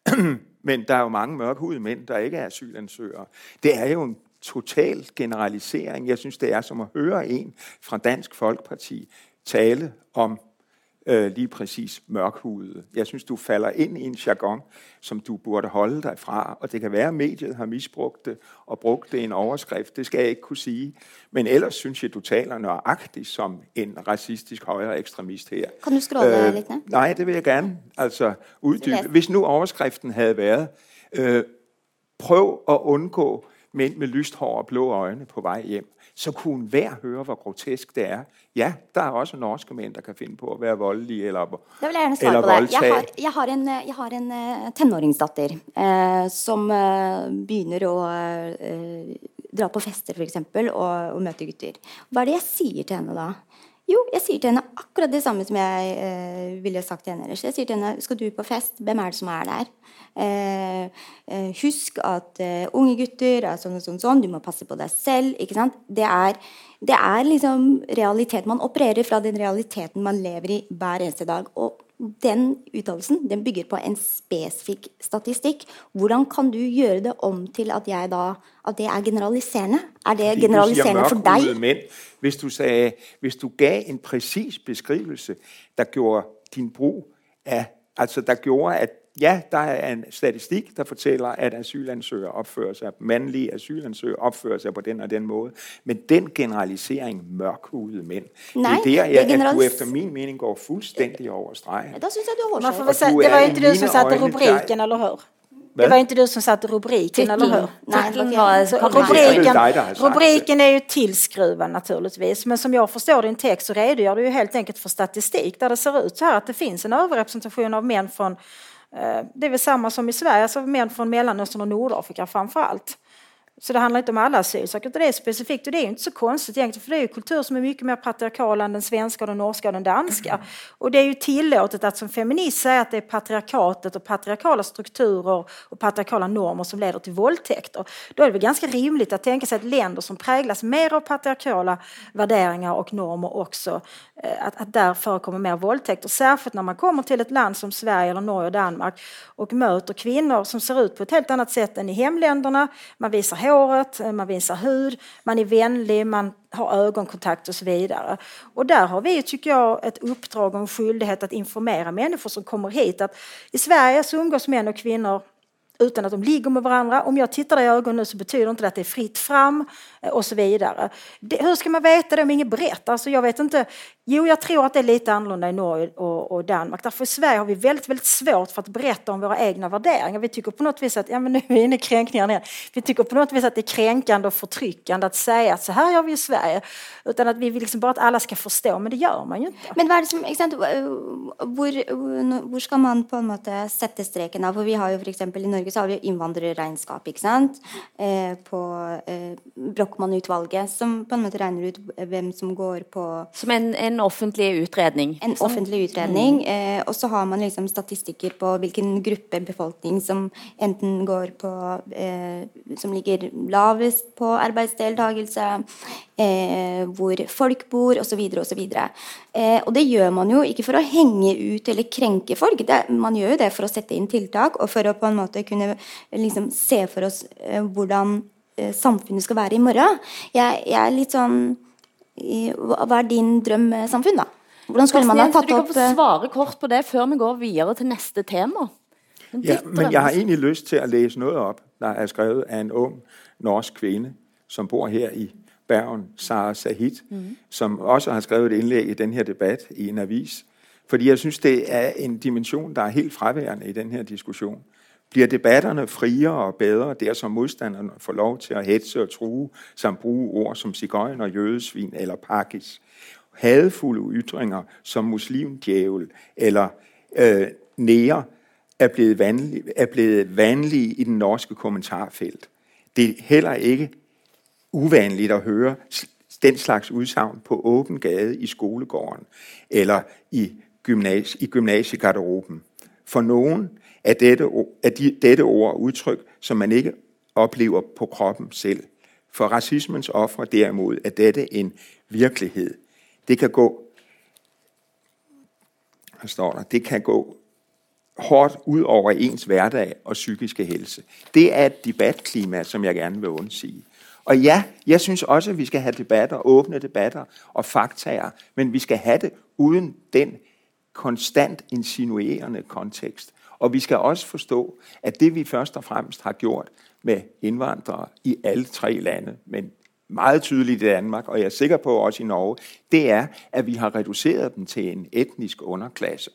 Men der er jo mange mørkhudede menn der ikke er asylansøgere. Det er jo en total generalisering. Jeg syns det er som å høre en fra Dansk Folkeparti tale om øh, lige præcis mørkhudede. Jeg synes, du falder ind i en jargon, som du burde holde dig fra, og det kan være, at mediet har misbrugt det og brugt det i en overskrift, det skal jeg ikke kunne sige. Men ellers synes jeg, du taler nøjagtigt som en racistisk højre ekstremist her. Kan du scrolle øh, lidt ned? Nej, det vil jeg gerne altså, uddybe. Hvis nu overskriften havde været, øh, prøv at undgå mænd med lyst hår og blå øjne på vej hjem, så kunne hver høre, hvor grotesk det er. Ja, der er også norske mænd, der kan finde på at være voldelige eller, det vil jeg gjerne svare på det. Jeg har, jeg har en, jeg har en uh, tenåringsdatter uh, som uh, begynner å dra på fester, f.eks., og, og møte gutter. Hva er det jeg sier til henne da? Jo, jeg sier til henne akkurat det samme som jeg eh, ville sagt til henne ellers. Jeg sier til henne skal du på fest, hvem er det som er der? Eh, eh, husk at eh, unge gutter er sånn og sånn, sånn, du må passe på deg selv. ikke sant? Det er, det er liksom realitet. Man opererer fra den realiteten man lever i hver eneste dag. Og den uttalelsen den bygger på en spesifikk statistikk. Hvordan kan du gjøre det om til at, da, at det er generaliserende? Er det generaliserende for deg? Hvis du, sagde, hvis du ga en presis beskrivelse der gjorde din bruk av altså der gjorde at ja, der er en statistikk der forteller at asylansøgere oppfører seg, mannlige asylansøgere oppfører seg på den og den måten. Men den generalisering mørkhudede menn Nei, Det er der jeg, at du etter min mening går fullstendig over streken. Da synes jeg du har Det var ikke du som satte rubriken, eller hur? Det var inte du som satte rubriken, eller hur? Nej, var- Så rubriken, rubriken är ju tillskruvad naturligtvis, men som jag förstår din text så redogör du ju helt enkelt för statistik där det ser ut så här att det finns en överrepresentation av män från, eh, det är väl samma som i Sverige, alltså män från Mellanöstern och Nordafrika framför allt. Så det handlar inte om alla asylsökande, utan det är specifikt och det är ju inte så konstigt egentligen för det är ju kultur som är mycket mer patriarkal än den svenska, den norska och den danska. Och det är ju tillåtet att som feminist säga att det är patriarkatet och patriarkala strukturer och patriarkala normer som leder till våldtäkter. Då är det väl ganska rimligt att tänka sig att länder som präglas mer av patriarkala värderingar och normer också, eh, att, att där förekommer mer våldtäkter. Särskilt när man kommer till ett land som Sverige eller Norge och Danmark och möter kvinnor som ser ut på ett helt annat sätt än i hemländerna. Man visar håret, eh, man visar hud, man är vänlig, man har ögonkontakt och så vidare. Och där har vi, tycker jag, ett uppdrag och en skyldighet att informera människor som kommer hit att i Sverige så umgås män och kvinnor utan att de ligger med varandra. Om jag tittar dig i ögonen nu så betyder inte det att det är fritt fram och så vidare. Det, hur ska man veta det om ingen berättar? Alltså jag vet inte. Jo, jag tror att det är lite annorlunda i Norge och, och Danmark. Därför i Sverige har vi väldigt, väldigt svårt för att berätta om våra egna värderingar. Vi tycker på något vis att, ja men nu är vi inne i kränkningarna igen. Vi tycker på något vis att det är kränkande och förtryckande att säga att så här gör vi i Sverige. Utan att vi vill liksom bara att alla ska förstå, men det gör man ju inte. Men vad är det som, ikke sant, hvor, hvor man på något sätt sätta streken da? For vi har ju för exempel i Norge så har vi invandrarregnskap, innvandrerregnskap, sant? Eh, på eh, Brochmann-utvalget, som på en måte regner ut hvem som går på Som en, en offentlig utredning. en offentlig utredning. Eh, og så har man liksom statistikker på hvilken gruppe befolkning som enten går på eh, Som ligger lavest på arbeidsdeltakelse, eh, hvor folk bor, osv. osv. Eh, og det gjør man jo ikke for å henge ut eller krenke folk. Det, man gjør jo det for å sette inn tiltak og for å på en måte kunne liksom, se for oss eh, hvordan eh, samfunnet skal være i morgen. Jeg, jeg er litt sånn i, hva hva er din drømmesamfunn, da? Hvordan skulle man ha Jensen, tatt du kan få svare kort på det før vi går videre til neste tema. Ja, men jeg har egentlig lyst til at læse noget op, der er skrevet af en ung norsk kvinde, som bor her i Bergen, Sara Sahid, mm. som også har skrevet et indlæg i den her debat i en avis. Fordi jeg synes, det er en dimension, der er helt fraværende i den her diskussion. Bliver debatterne friere og bedre, der som modstanderne får lov til at hætse og true, samt bruge ord som cigøjner, jødesvin eller pakkis. Hadefulde ytringer som muslimdjævel eller øh, nære er blevet, vanlige, er blevet vanlige i den norske kommentarfelt. Det er heller ikke uvanligt at høre den slags udsagn på åben gade i skolegården eller i, gymnasie, i gymnasiegarderoben. For nogen af dette, af de, dette ord udtryk, som man ikke oplever på kroppen selv. For racismens ofre derimod er dette en virkelighed. Det kan gå, her står der, det kan gå hårdt ud over ens hverdag og psykiske helse. Det er et debatklima, som jeg gerne vil undsige. Og ja, jeg synes også, at vi skal have debatter, åbne debatter og faktaer, men vi skal have det uden den konstant insinuerende kontekst. Og vi skal også forstå, at det vi først og fremmest har gjort med indvandrere i alle tre lande, men meget tydeligt i Danmark, og jeg er sikker på også i Norge, det er, at vi har reduceret dem til en etnisk underklasse.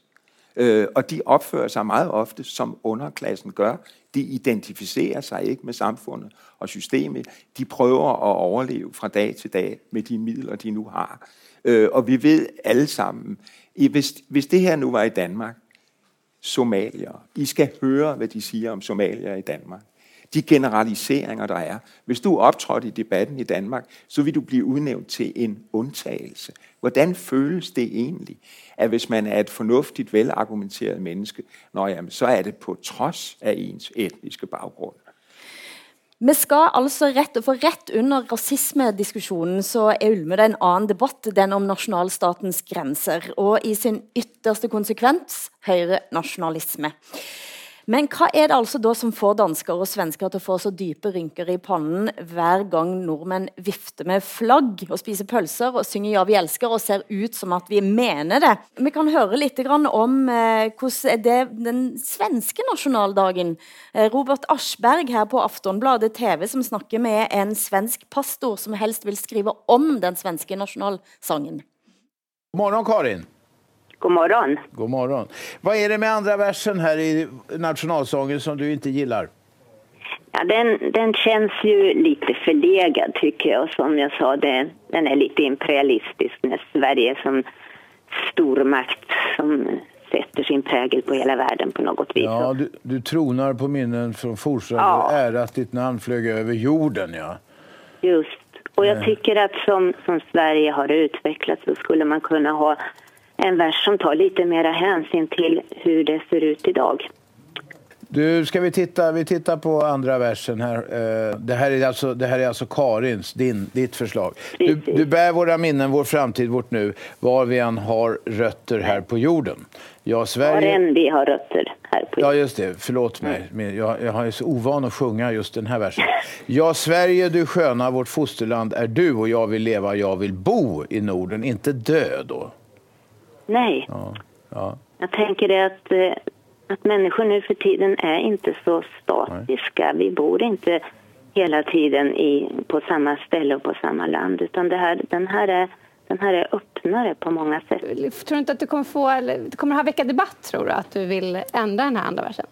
Øh, og de opfører sig meget ofte, som underklassen gør. De identificerer sig ikke med samfundet og systemet. De prøver at overleve fra dag til dag med de midler, de nu har. Øh, og vi ved alle sammen, hvis, hvis det her nu var i Danmark, somalier, I skal høre, hvad de siger om somalier i Danmark. De generaliseringer, der er. Hvis du optrådte i debatten i Danmark, så vil du blive udnævnt til en undtagelse. Hvordan føles det egentlig, at hvis man er et fornuftigt, velargumenteret menneske, nå jamen, så er det på trods af ens etniske baggrund. Vi skal altså rett, for rett under rasismediskusjonen så er ulmer det en annen debatt, den om nasjonalstatens grenser, og i sin ytterste konsekvens høyrenasjonalisme. nasjonalisme. Men vad är det alltså då som får danskar och svenskar att få så djupa rynker i pannan varje gång norrmän vifter med flagg och spiser pölser och synger Ja, vi elsker och ser ut som att vi menar det? Vi kan höra lite grann om eh, det den svenska nationaldagen. Eh, Robert Aschberg här på Aftonbladet TV som snackar med en svensk pastor som helst vill skriva om den svenska nationalsången. God morgon Karin. God morgon. God morgon. Vad är det med andra versen här i nationalsången som du inte gillar? Ja, den, den känns ju lite förlegad tycker jag. Som jag sa, den, den är lite imperialistisk när Sverige som stormakt som sätter sin prägel på hela världen på något vis. Ja, du, du tronar på minnen från fornsam Ja. ära att ditt namn flög över jorden, ja. Just. Och jag Nej. tycker att som, som Sverige har utvecklats så skulle man kunna ha en vers som tar lite mera hänsyn till hur det ser ut idag. Du, ska vi titta, vi tittar på andra versen här. Eh, Det här är alltså, det här är alltså Karins, din, ditt förslag. Du, du bär våra minnen, vår framtid, vårt nu, var vi än har rötter här på jorden. Ja, Var Sverige... än vi har rötter här på Ja, just det. Förlåt mig. Men Jag, jag är så ovan att sjunga just den här versen. Ja, Sverige, du sköna, vårt fosterland är du och jag vill leva, jag vill bo i Norden, inte dö då. Nej. Ja, ja. Jag tänker det att, eh, att människor nu för tiden är inte så statiska. Vi bor inte hela tiden i, på samma ställe och på samma land. Utan det här, den, här är, den här är öppnare på många sätt. Tror du inte att du kommer få, eller, du kommer ha väcka debatt tror du, att du vill ändra den här andra versen?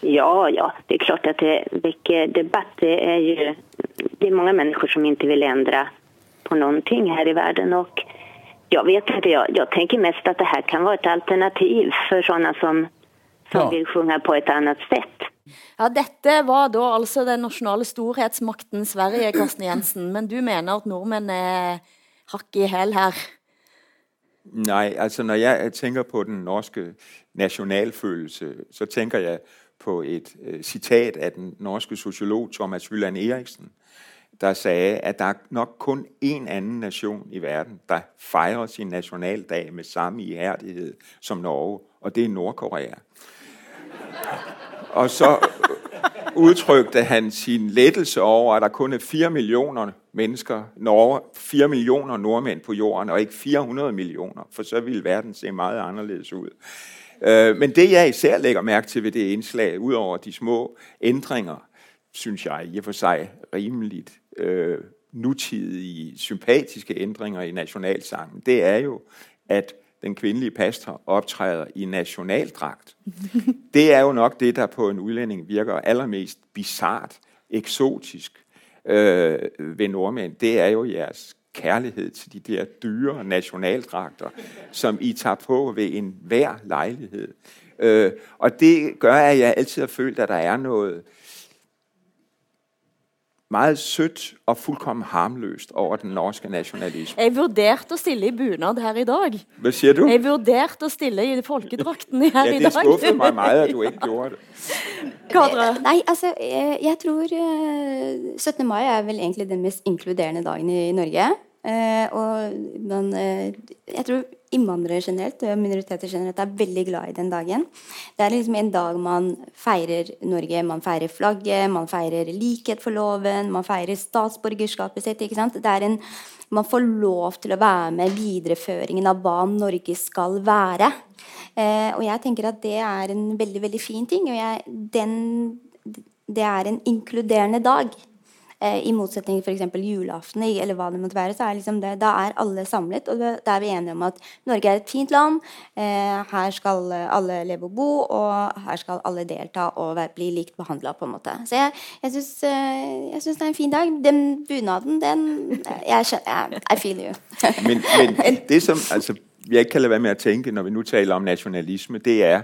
Ja, ja, det är klart att det väcker debatt. Det är ju det är många människor som inte vill ändra på någonting här i världen. Och jag vet inte, jag, jag tänker mest att det här kan vara ett alternativ för sådana som, som Ja. vill sjunga på ett annat sätt. Ja, dette var da altså den nasjonale storhetsmakten Sverige, Karsten Jensen. Men du mener at nordmenn er hakk i hæl her? Nej, altså når jeg tænker på den norske nationalfølelse, så tænker jeg på et øh, citat af den norske sociolog Thomas Hylland Eriksen, der sagde, at der er nok kun en anden nation i verden, der fejrer sin nationaldag med samme ihærdighed som Norge, og det er Nordkorea. Og så udtrykte han sin lettelse over, at der kun er 4 millioner mennesker, Norge, 4 millioner nordmænd på jorden, og ikke 400 millioner, for så ville verden se meget anderledes ud. Øh, men det, jeg især lægger mærke til ved det indslag, udover de små ændringer, synes jeg i og for sig rimeligt øh, nutidige, sympatiske ændringer i nationalsangen, det er jo, at den kvindelige pastor optræder i nationaldragt. Det er jo nok det, der på en udlænding virker allermest bizart, eksotisk øh, ved nordmænd. Det er jo jeres kærlighed til de der dyre nationaldragter, som I tager på ved en hver lejlighed. Øh, og det gør, at jeg altid har følt, at der er noget meget sødt og fuldkommen harmløst over den norske nationalisme. Jeg vurderte å stille i bunad her i dag. Hvad siger du? Jeg vurderte å stille i folkedrakten her Ja, i det dag. skuffede mig meget, at du ikke gjorde det. Kadra? Nei, altså, eh, jeg tror eh, 17. mai er vel egentlig den mest inkluderende dagen i Norge. Eh, og man, eh, jeg tror innvandrere generelt og minoriteter generelt er veldig glad i den dagen. Det er liksom en dag man feirer Norge. Man feirer flagget, man feirer likhet for loven, man feirer statsborgerskapet sitt. ikke sant? Det er en, man får lov til å være med i videreføringen av hva Norge skal være. Eh, og jeg tenker at det er en veldig, veldig fin ting. Og jeg, den, det er en inkluderende dag. Eh, I motsetning til f.eks. julaften eller hva det måtte være. så er liksom det, Da er alle samlet, og da er vi enige om at Norge er et fint land. Eh, her skal alle leve og bo, og her skal alle delta og være, bli likt behandla. Så jeg, jeg syns eh, jeg syns det er en fin dag. Den bunaden, den jeg, skjønner- I feel you. Men, men det, som altså, jeg ikke kan lade være med at tænke, når vi nu taler om nationalisme, det er,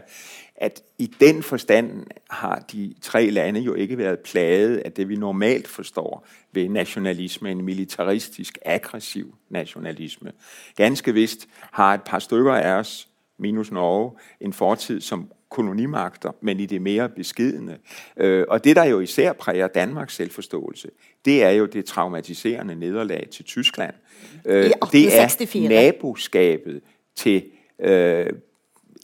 at i den forstand har de tre lande jo ikke været plaget af det, vi normalt forstår ved nationalisme, en militaristisk, aggressiv nationalisme. Ganske vist har et par stykker af os, minus Norge, en fortid som kolonimagter, men i det mere beskedende. Øh, og det, der jo især præger Danmarks selvforståelse, det er jo det traumatiserende nederlag til Tyskland. Øh, det er 1864. naboskabet til øh,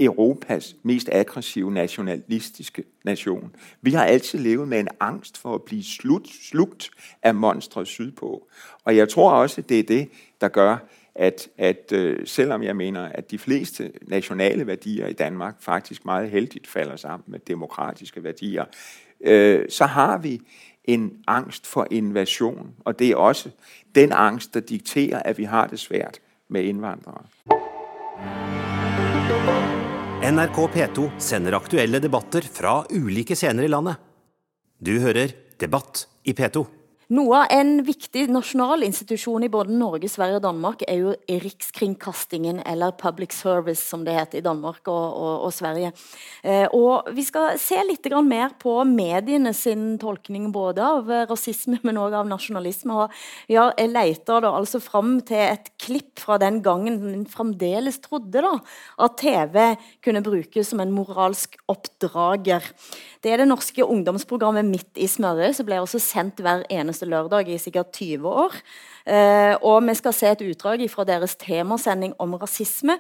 Europas mest aggressive nationalistiske nation. Vi har altid levet med en angst for at blive slut, slugt af monstre sydpå. Og jeg tror også, det er det, der gør, at, at øh, selvom jeg mener, at de fleste nationale værdier i Danmark faktisk meget heldigt falder sammen med demokratiske værdier, øh, så har vi en angst for invasion. Og det er også den angst, der dikterer, at vi har det svært med indvandrere. NRK P2 sender aktuelle debatter fra ulike scener i landet. Du hører Debatt i P2. Noe av en viktig nasjonal institusjon i både Norge, Sverige og Danmark er jo Rikskringkastingen, eller Public Service, som det heter i Danmark og, og, og Sverige. Eh, og vi skal se litt mer på mediene sin tolkning både av rasisme, men også av nasjonalisme. Og vi har leter da altså fram til et klipp fra den gangen en fremdeles trodde da, at TV kunne brukes som en moralsk oppdrager. Det er det norske ungdomsprogrammet Midt i smøret, som ble også sendt hver eneste lørdag i sikkert 20 år. Eh, og vi skal se et utdrag fra deres temasending om rasisme.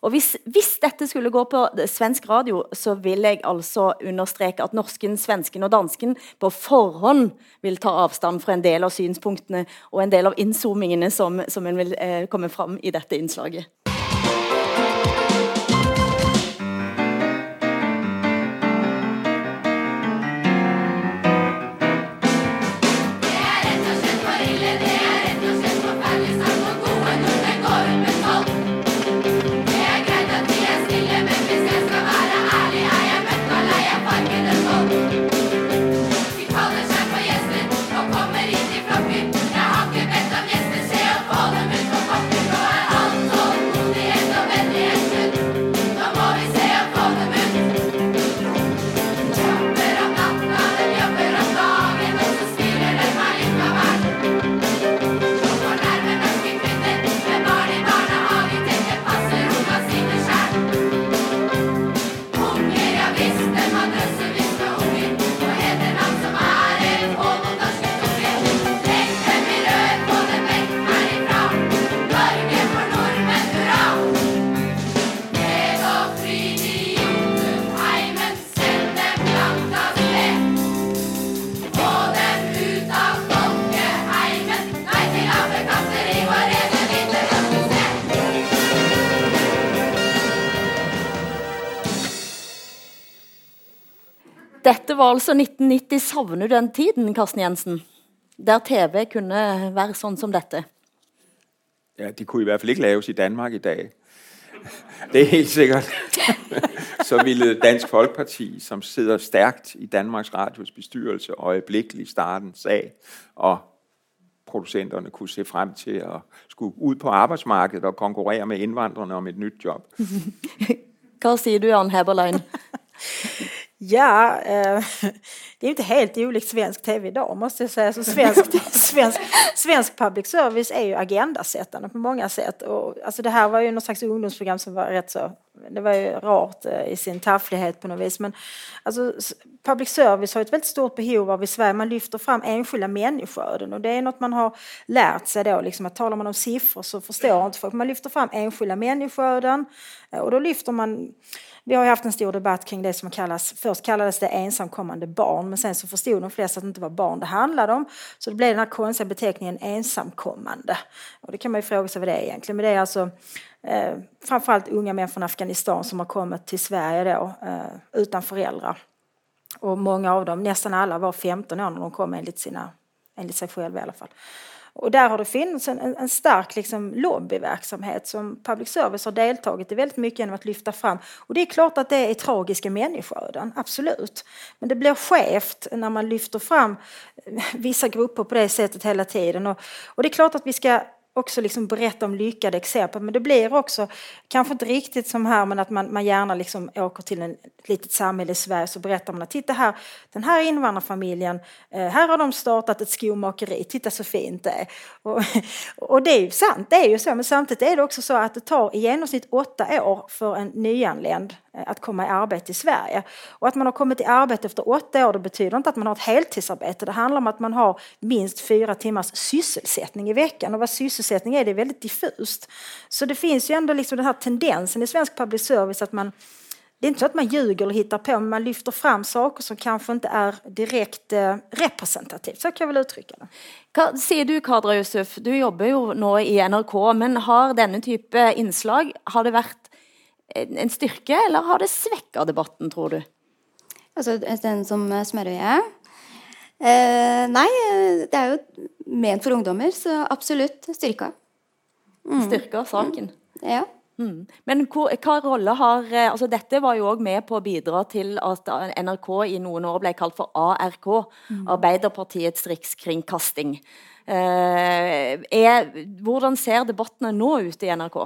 Og hvis, hvis, dette skulle gå på svensk radio, så vil jeg altså understreke at norsken, svensken og dansken på forhånd vil ta avstand fra en del av synspunktene og en del av innzoomingene som, som vil eh, komme fram i dette innslaget. Altså 1990. Savner du den tiden, Karsten Jensen? Der TV kunne være sånn som dette? Ja, de kunne i hvert fall ikke laves i Danmark i dag. Det er helt sikkert. Så ville Dansk Folkeparti, som sidder stærkt i Danmarks Radios bestyrelse, øjeblikkeligt starte en sag, og producenterne kunne se frem til at skulle ud på arbejdsmarkedet og konkurrere med indvandrerne om et nyt job. Hvad siger du, Jan Heberlein? Ja, eh, det är inte helt olikt svensk tv idag måste jag säga. Så svensk, svensk, svensk public service är ju agendasättande på många sätt. Och, alltså det här var ju något slags ungdomsprogram som var rätt så, det var ju rart eh, i sin tafflighet på något vis. Men alltså, public service har ett väldigt stort behov av i Sverige, man lyfter fram enskilda människoöden och det är något man har lärt sig då, liksom att talar man om siffror så förstår inte folk. Man lyfter fram enskilda människoöden eh, och då lyfter man vi har haft en stor debatt kring det som kallas, först kallades det ensamkommande barn, men sen så förstod de flesta att det inte var barn det handlade om. Så det blev den här konstiga beteckningen ensamkommande. Och det kan man ju fråga sig vad det är egentligen, men det är alltså eh, framförallt unga män från Afghanistan som har kommit till Sverige då, eh, utan föräldrar. Och många av dem, nästan alla, var 15 år när de kom enligt, sina, enligt sig själva i alla fall. Och där har det funnits en, en stark liksom, lobbyverksamhet som public service har deltagit i väldigt mycket genom att lyfta fram. Och det är klart att det är tragiska människoöden, absolut. Men det blir skevt när man lyfter fram vissa grupper på det sättet hela tiden. Och, och det är klart att vi ska också liksom berätta om lyckade exempel. Men det blir också, kanske inte riktigt som här, men att man, man gärna liksom åker till en, ett litet samhälle i Sverige så berättar man att titta här, den här invandrarfamiljen, eh, här har de startat ett skomakeri, titta så fint det är. Och, och det är ju sant, det är ju så, men samtidigt är det också så att det tar i genomsnitt åtta år för en nyanländ eh, att komma i arbete i Sverige. Och att man har kommit i arbete efter åtta år, det betyder inte att man har ett heltidsarbete. Det handlar om att man har minst fyra timmars sysselsättning i veckan. Och vad sysselsättning är, det är väldigt diffust. Så det finns ju ändå liksom den här tendensen i svensk public service att man det är inte så att man ljuger eller hittar på, men man lyfter fram saker som kanske inte är direkt eh, representativt. Så kan jag väl uttrycka det. Hva sier du, Kadra Yusuf? Du jobber jo nå i NRK, men har denne type innslag har det vært en styrke, eller har det svekket debatten, tror du? Altså, den som smørøye? Eh, nei, det er jo ment for ungdommer, så absolutt styrka. Mm. Styrka saken? Ja. Mm. Men hva rolle har eh, altså Dette var jo også med på å bidra til at NRK i noen år ble kalt for ARK, mm. Arbeiderpartiets rikskringkasting. Eh, er, hvordan ser debattene nå ut i NRK?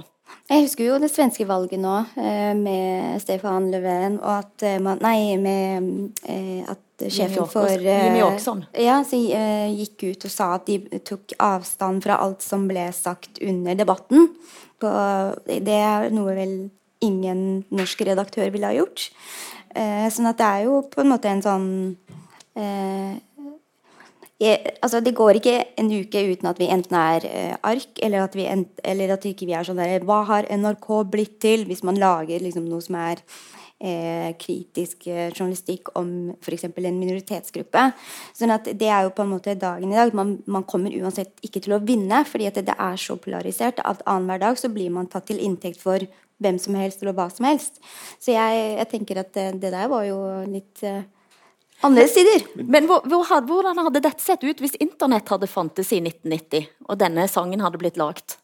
Jeg husker jo det svenske valget nå eh, med Stefan Löfven og at eh, man Nei, med eh, at sjefen for Jimmy Åkesson. Ja, så, gikk ut og sa at de tok avstand fra alt som ble sagt under debatten. På, det er noe vel ingen norsk redaktør ville ha gjort. sånn at det er jo på en måte en sånn jeg, altså det går ikke en uke uten at vi enten er eh, ark, eller at vi, ent, eller at ikke vi er sånn der Hva har NRK blitt til? Hvis man lager liksom noe som er eh, kritisk eh, journalistikk om f.eks. en minoritetsgruppe. Sånn at det er jo på en måte dagen i dag. Man, man kommer uansett ikke til å vinne, fordi at det er så polarisert at annenhver dag så blir man tatt til inntekt for hvem som helst eller hva som helst. Så jeg, jeg tenker at det, det der var jo litt eh, andre sider. Men hvor, hvor, hvordan hadde dette sett ut hvis internett hadde fantes i 1990, og denne sangen hadde blitt lagt?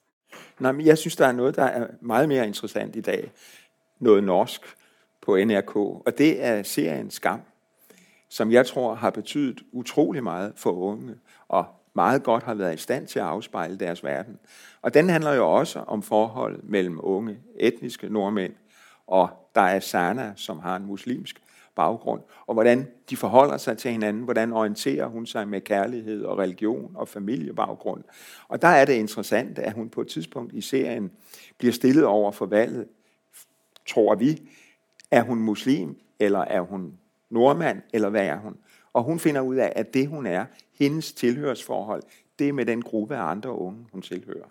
Nej, men jeg synes, der er noget, der er meget mere interessant i dag. Noget norsk på NRK, og det er serien Skam, som jeg tror har betydet utrolig meget for unge, og meget godt har været i stand til at afspejle deres verden. Og den handler jo også om forhold mellem unge etniske nordmænd, og der er Sana, som har en muslimsk baggrund, og hvordan de forholder sig til hinanden, hvordan orienterer hun sig med kærlighed og religion og familiebaggrund. Og der er det interessant, at hun på et tidspunkt i serien bliver stillet over for valget, tror vi, er hun muslim, eller er hun nordmand, eller hvad er hun? Og hun finder ud af, at det hun er, hendes tilhørsforhold, det er med den gruppe af andre unge, hun tilhører.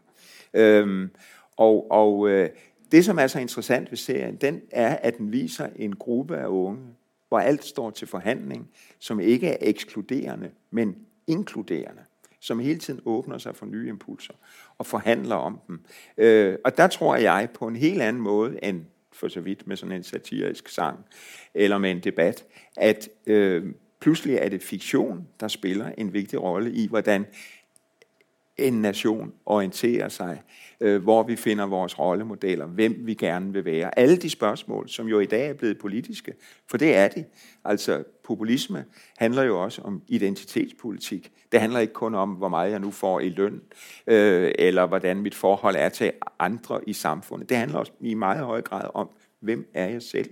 Øhm, og og øh, det, som er så interessant ved serien, den er, at den viser en gruppe af unge, hvor alt står til forhandling, som ikke er ekskluderende, men inkluderende, som hele tiden åbner sig for nye impulser og forhandler om dem. Øh, og der tror jeg på en helt anden måde end for så vidt med sådan en satirisk sang eller med en debat, at øh, pludselig er det fiktion, der spiller en vigtig rolle i, hvordan en nation orienterer sig, Øh, hvor vi finder vores rollemodeller, hvem vi gerne vil være. Alle de spørgsmål, som jo i dag er blevet politiske, for det er de. Altså populisme handler jo også om identitetspolitik. Det handler ikke kun om, hvor meget jeg nu får i løn, øh, eller hvordan mit forhold er til andre i samfundet. Det handler også i meget høj grad om, hvem er jeg selv.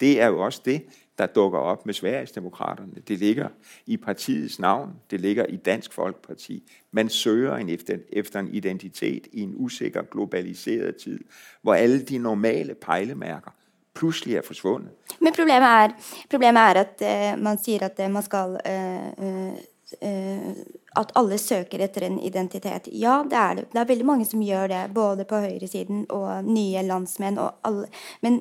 Det er jo også det, der dukker op med Sverigesdemokraterne. Det ligger i partiets navn, det ligger i Dansk Folkeparti. Man søger en efter, efter en identitet i en usikker, globaliseret tid, hvor alle de normale pejlemærker pludselig er forsvundet. Men problemet er, problemet er at uh, man siger at uh, man skal uh, uh, at alle søker etter en identitet. Ja, det er det. Det er veldig mange som gjør det, både på høyresiden og nye landsmenn. Og alle. Men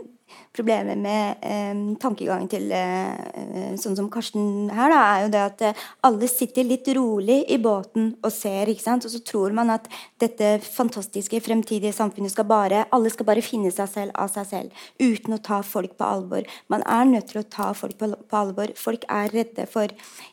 problemet med eh, tankegangen til eh, eh, sånn som Karsten her, da, er jo det at eh, alle sitter litt rolig i båten og ser, ikke sant? og så tror man at dette fantastiske fremtidige samfunnet skal bare alle skal bare finne seg selv av seg selv, uten å ta folk på alvor. Man er nødt til å ta folk på, på alvor. Folk er redde for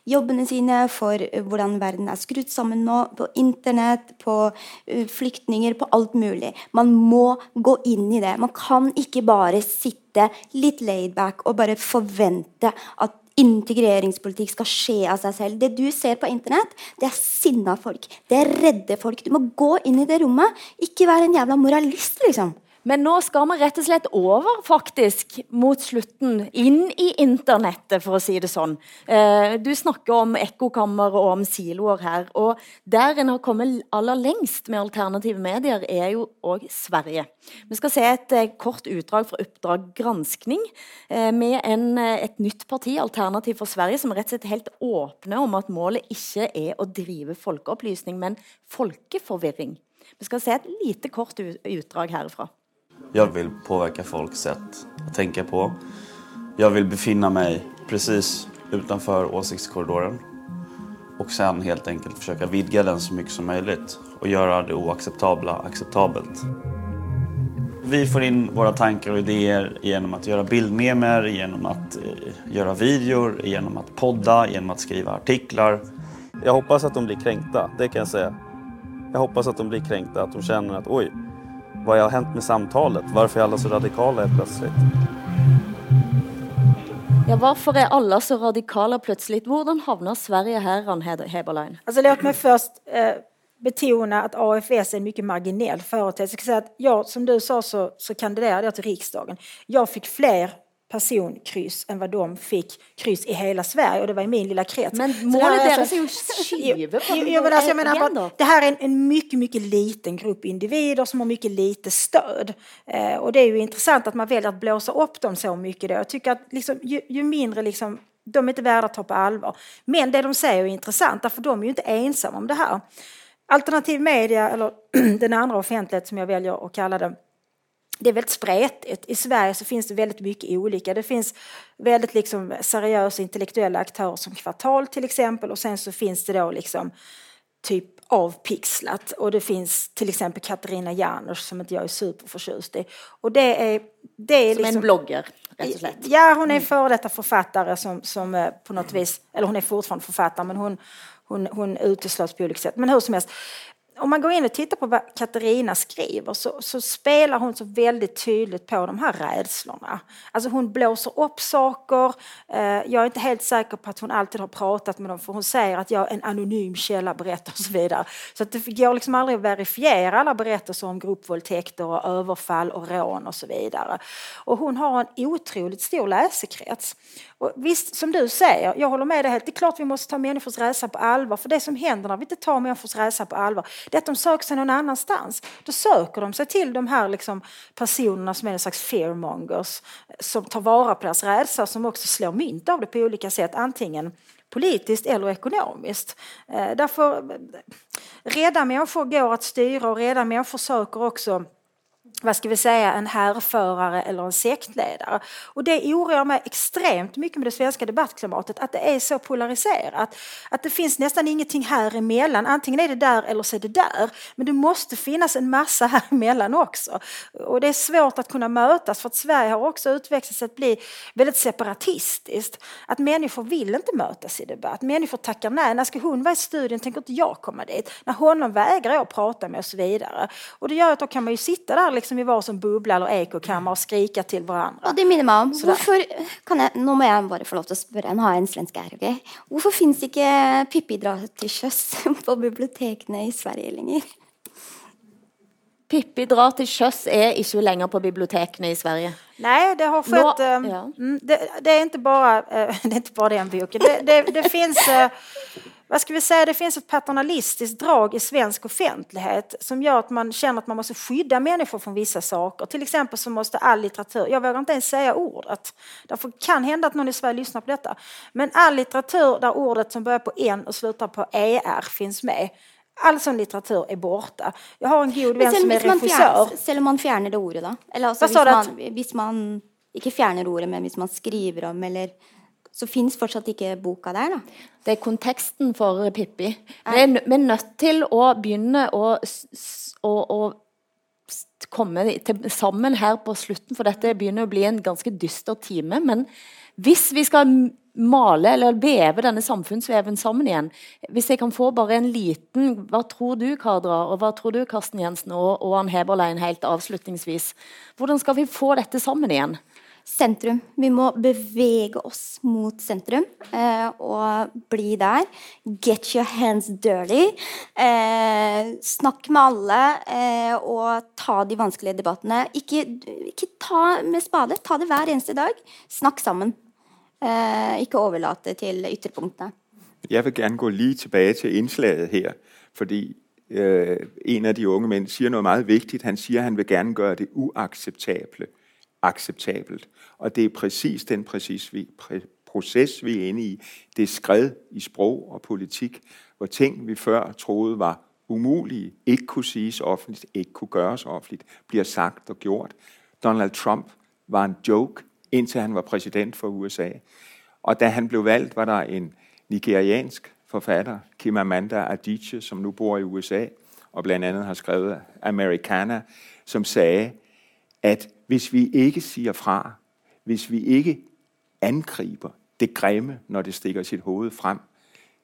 jobbene sine, for eh, hvordan verden er skrudd sammen nå, på internett, på uh, flyktninger, på alt mulig. Man må gå inn i det. Man kan ikke bare sitte sitte litt laidback och bara förvänta att integreringspolitik ska ske av sig själv. Det du ser på internet, det är sinna folk. Det är rädda folk. Du måste gå in i det rummet. Inte vara en jävla moralist, liksom. Men nå skal vi rett og slett over faktisk mot slutten, inn i internettet, for å si det sånn. Eh, du snakker om ekkokammer og om siloer her. og Der en har kommet aller lengst med alternative medier, er jo òg Sverige. Vi skal se et eh, kort utdrag fra Oppdrag granskning eh, med en, eh, et nytt parti, Alternativ for Sverige, som rett og slett helt åpne om at målet ikke er å drive folkeopplysning, men folkeforvirring. Vi skal se et lite kort utdrag herfra. Jag vill påverka folks sätt att tänka på. Jag vill befinna mig precis utanför åsiktskorridoren och sen helt enkelt försöka vidga den så mycket som möjligt och göra det oacceptabla acceptabelt. Vi får in våra tankar och idéer genom att göra bildmemer, genom att eh, göra videor, genom att podda, genom att skriva artiklar. Jag hoppas att de blir kränkta, det kan jag säga. Jag hoppas att de blir kränkta, att de känner att oj, vad har hänt med samtalet? Varför är alla så radikala plötsligt? Ja, varför är alla så radikala plötsligt? Hur hamnar Sverige här, Ann Heberlein? Alltså, låt mig först eh, betona att AFS är en mycket marginell företeelse. Jag ska säga att jag, som du sa så, så kandiderade jag till riksdagen. Jag fick fler personkryss än vad de fick kryss i hela Sverige och det var i min lilla krets. Men målet är alltså, ju alltså, jag menar Det här är en, en, mycket, mycket liten grupp individer som har mycket lite stöd. Eh, och det är ju intressant att man väljer att blåsa upp dem så mycket då. Jag tycker att liksom, ju, ju mindre liksom de är inte värda att ta på allvar. Men det de säger är intressant, därför de är ju inte ensamma om det här. Alternativ media, eller den andra offentlighet som jag väljer att kalla det, det är väldigt spretigt. I Sverige så finns det väldigt mycket olika. Det finns väldigt liksom seriösa intellektuella aktörer som Kvartal till exempel och sen så finns det då liksom typ avpixlat och det finns till exempel Katarina Janouch som inte jag är superförtjust i. Och det är, det är som liksom, en blogger, rätt och slätt. Ja, hon är mm. före detta författare som, som eh, på något vis, eller hon är fortfarande författare men hon, hon, hon uteslöts på olika sätt. Men hur som helst, om man går in och tittar på vad Katarina skriver så, så, spelar hon så väldigt tydligt på de här rädslorna. Alltså hon blåser upp saker. Eh, jag är inte helt säker på att hon alltid har pratat med dem för hon säger att jag är en anonym källa berättar och så vidare. Så att det går liksom aldrig att verifiera alla berättelser om gruppvåldtäkter och överfall och rån och så vidare. Och hon har en otroligt stor läsekrets. Och visst, som du säger, jag håller med dig helt. Det är klart vi måste ta människors rädsla på allvar. För det som händer när vi inte tar människors rädsla på allvar, det är att de söker sig någon annanstans. Då söker de sig till de här liksom personerna som är en slags fearmongers, som tar vara på deras rädsla, som också slår mynt av det på olika sätt. Antingen politiskt eller ekonomiskt. Eh, därför, eh, rädda människor går att styra och rädda människor söker också vad ska vi säga, en härförare eller en sektledare. Och det oroar mig extremt mycket med det svenska debattklimatet, att det är så polariserat. Att det finns nästan ingenting här emellan, antingen är det där eller så är det där. Men det måste finnas en massa här emellan också. Och det är svårt att kunna mötas för att Sverige har också utvecklats till att bli väldigt separatistiskt. Att människor vill inte mötas i debatt, människor tackar nej. När ska hon vara i studien tänker inte jag komma dit. När honom vägrar jag prata med och så vidare. Och det gör att då kan man ju sitta där liksom i varsin bubbla eller ekokammare och skrika till varandra. Och det minner mig om, hvorfor, kan jeg, nå må jeg bare få lov å spørre, nå har jeg en svensk her, ok? Hvorfor finnes ikke Pippi drar til sjøs på bibliotekene i Sverige lenger? Pippi drar till sjöss är inte längre på biblioteken i Sverige. Nej, det har skett. Nå, ehm, ja. Mm, det, det, är inte bara, det är inte bara den boken. Det, det, det finns eh, vad ska vi säga, det finns ett paternalistiskt drag i svensk offentlighet som gör att man känner att man måste skydda människor från vissa saker. Till exempel så måste all litteratur, jag vågar inte ens säga ordet, därför kan hända att någon i Sverige lyssnar på detta, men all litteratur där ordet som börjar på N och slutar på ER finns med, All sån litteratur är borta. Jag har en god vän som är regissör. Selv om man det ordet, då? Eller altså, hvis, man, hvis man ikke fjerner ordet, men hvis man skriver om eller så finnes fortsatt ikke boka der, da. Det er konteksten for Pippi. Vi er, vi er nødt til å begynne å, å, å komme til, sammen her på slutten, for dette begynner å bli en ganske dyster time. Men hvis vi skal male eller veve denne samfunnsveven sammen igjen Hvis jeg kan få bare en liten Hva tror du, Kadra, og hva tror du, Karsten Jensen og, og Ann Heberlein, helt avslutningsvis? Hvordan skal vi få dette sammen igjen? Sentrum. Vi må bevege oss mot sentrum eh, og bli der. Get your hands dirty. Eh, snakk med alle eh, og ta de vanskelige debattene. Ikke, ikke, ta med spade. Ta det hver eneste dag. Snakk sammen. Eh, ikke overlate til ytterpunktene. Jeg vil gjerne gå lige tilbake til innslaget her, fordi øh, en av de unge menn sier noe veldig viktig. Han sier han vil gjerne gjøre det uacceptable acceptabelt. Og det er præcis den præcis vi, præ, proces, vi er inde i. Det er skred i sprog og politik, hvor ting, vi før troede var umulige, ikke kunne siges offentligt, ikke kunne gøres offentligt, bliver sagt og gjort. Donald Trump var en joke, indtil han var præsident for USA. Og da han blev valgt, var der en nigeriansk forfatter, Kim Amanda Adichie, som nu bor i USA, og blandt andet har skrevet Americana, som sagde, at hvis vi ikke siger fra, hvis vi ikke angriber det grimme, når det stikker sit hoved frem,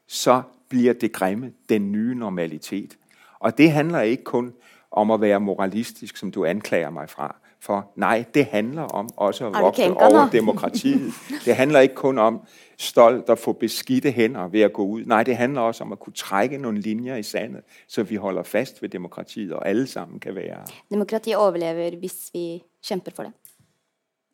så bliver det grimme den nye normalitet. Og det handler ikke kun om at være moralistisk, som du anklager mig fra. For nej, det handler om også at vokse over demokratiet. Det handler ikke kun om stolt at få beskidte hænder ved at gå ud. Nej, det handler også om at kunne trække nogle linjer i sandet, så vi holder fast ved demokratiet, og alle sammen kan være Demokrati overlever hvis vi kjemper for det.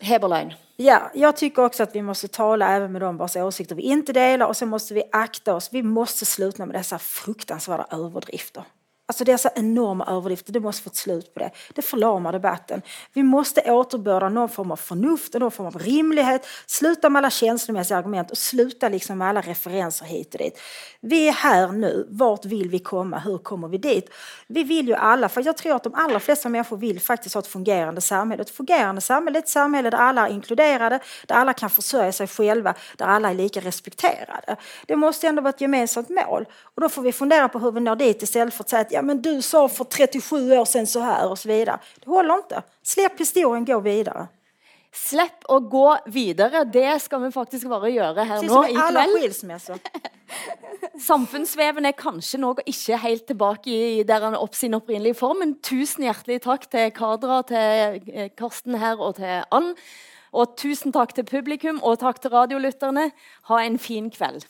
Heberlein. Ja, jag tycker också att vi måste tala även med dem vars åsikter vi inte delar och så måste vi akta oss. Vi måste sluta med dessa fruktansvärda överdrifter. Alltså dessa enorma överdrifter, det måste få ett slut på det. Det förlamar debatten. Vi måste återbörda någon form av förnuft och någon form av rimlighet. Sluta med alla känslomässiga argument och sluta liksom med alla referenser hit och dit. Vi är här nu. Vart vill vi komma? Hur kommer vi dit? Vi vill ju alla, för jag tror att de allra flesta människor vill faktiskt ha ett fungerande samhälle. Ett fungerande samhälle är ett samhälle där alla är inkluderade, där alla kan försörja sig själva, där alla är lika respekterade. Det måste ändå vara ett gemensamt mål. Och då får vi fundera på hur vi når dit istället för att säga att ja, men du sa för 37 år sedan så här och så vidare. Det håller inte. Släpp historien, gå vidare. Släpp å gå videre. Det skal vi faktisk bare gjøre her Precis nå som i i alla skilsmässor. Samfunnsveven er kanskje nå ikke helt tilbake i der han opp sin opprinnelige form, men tusen hjertelig takk til Kadra, til eh, Karsten her og til Ann. Og tusen takk til publikum og takk til radiolytterne. Ha en fin kveld.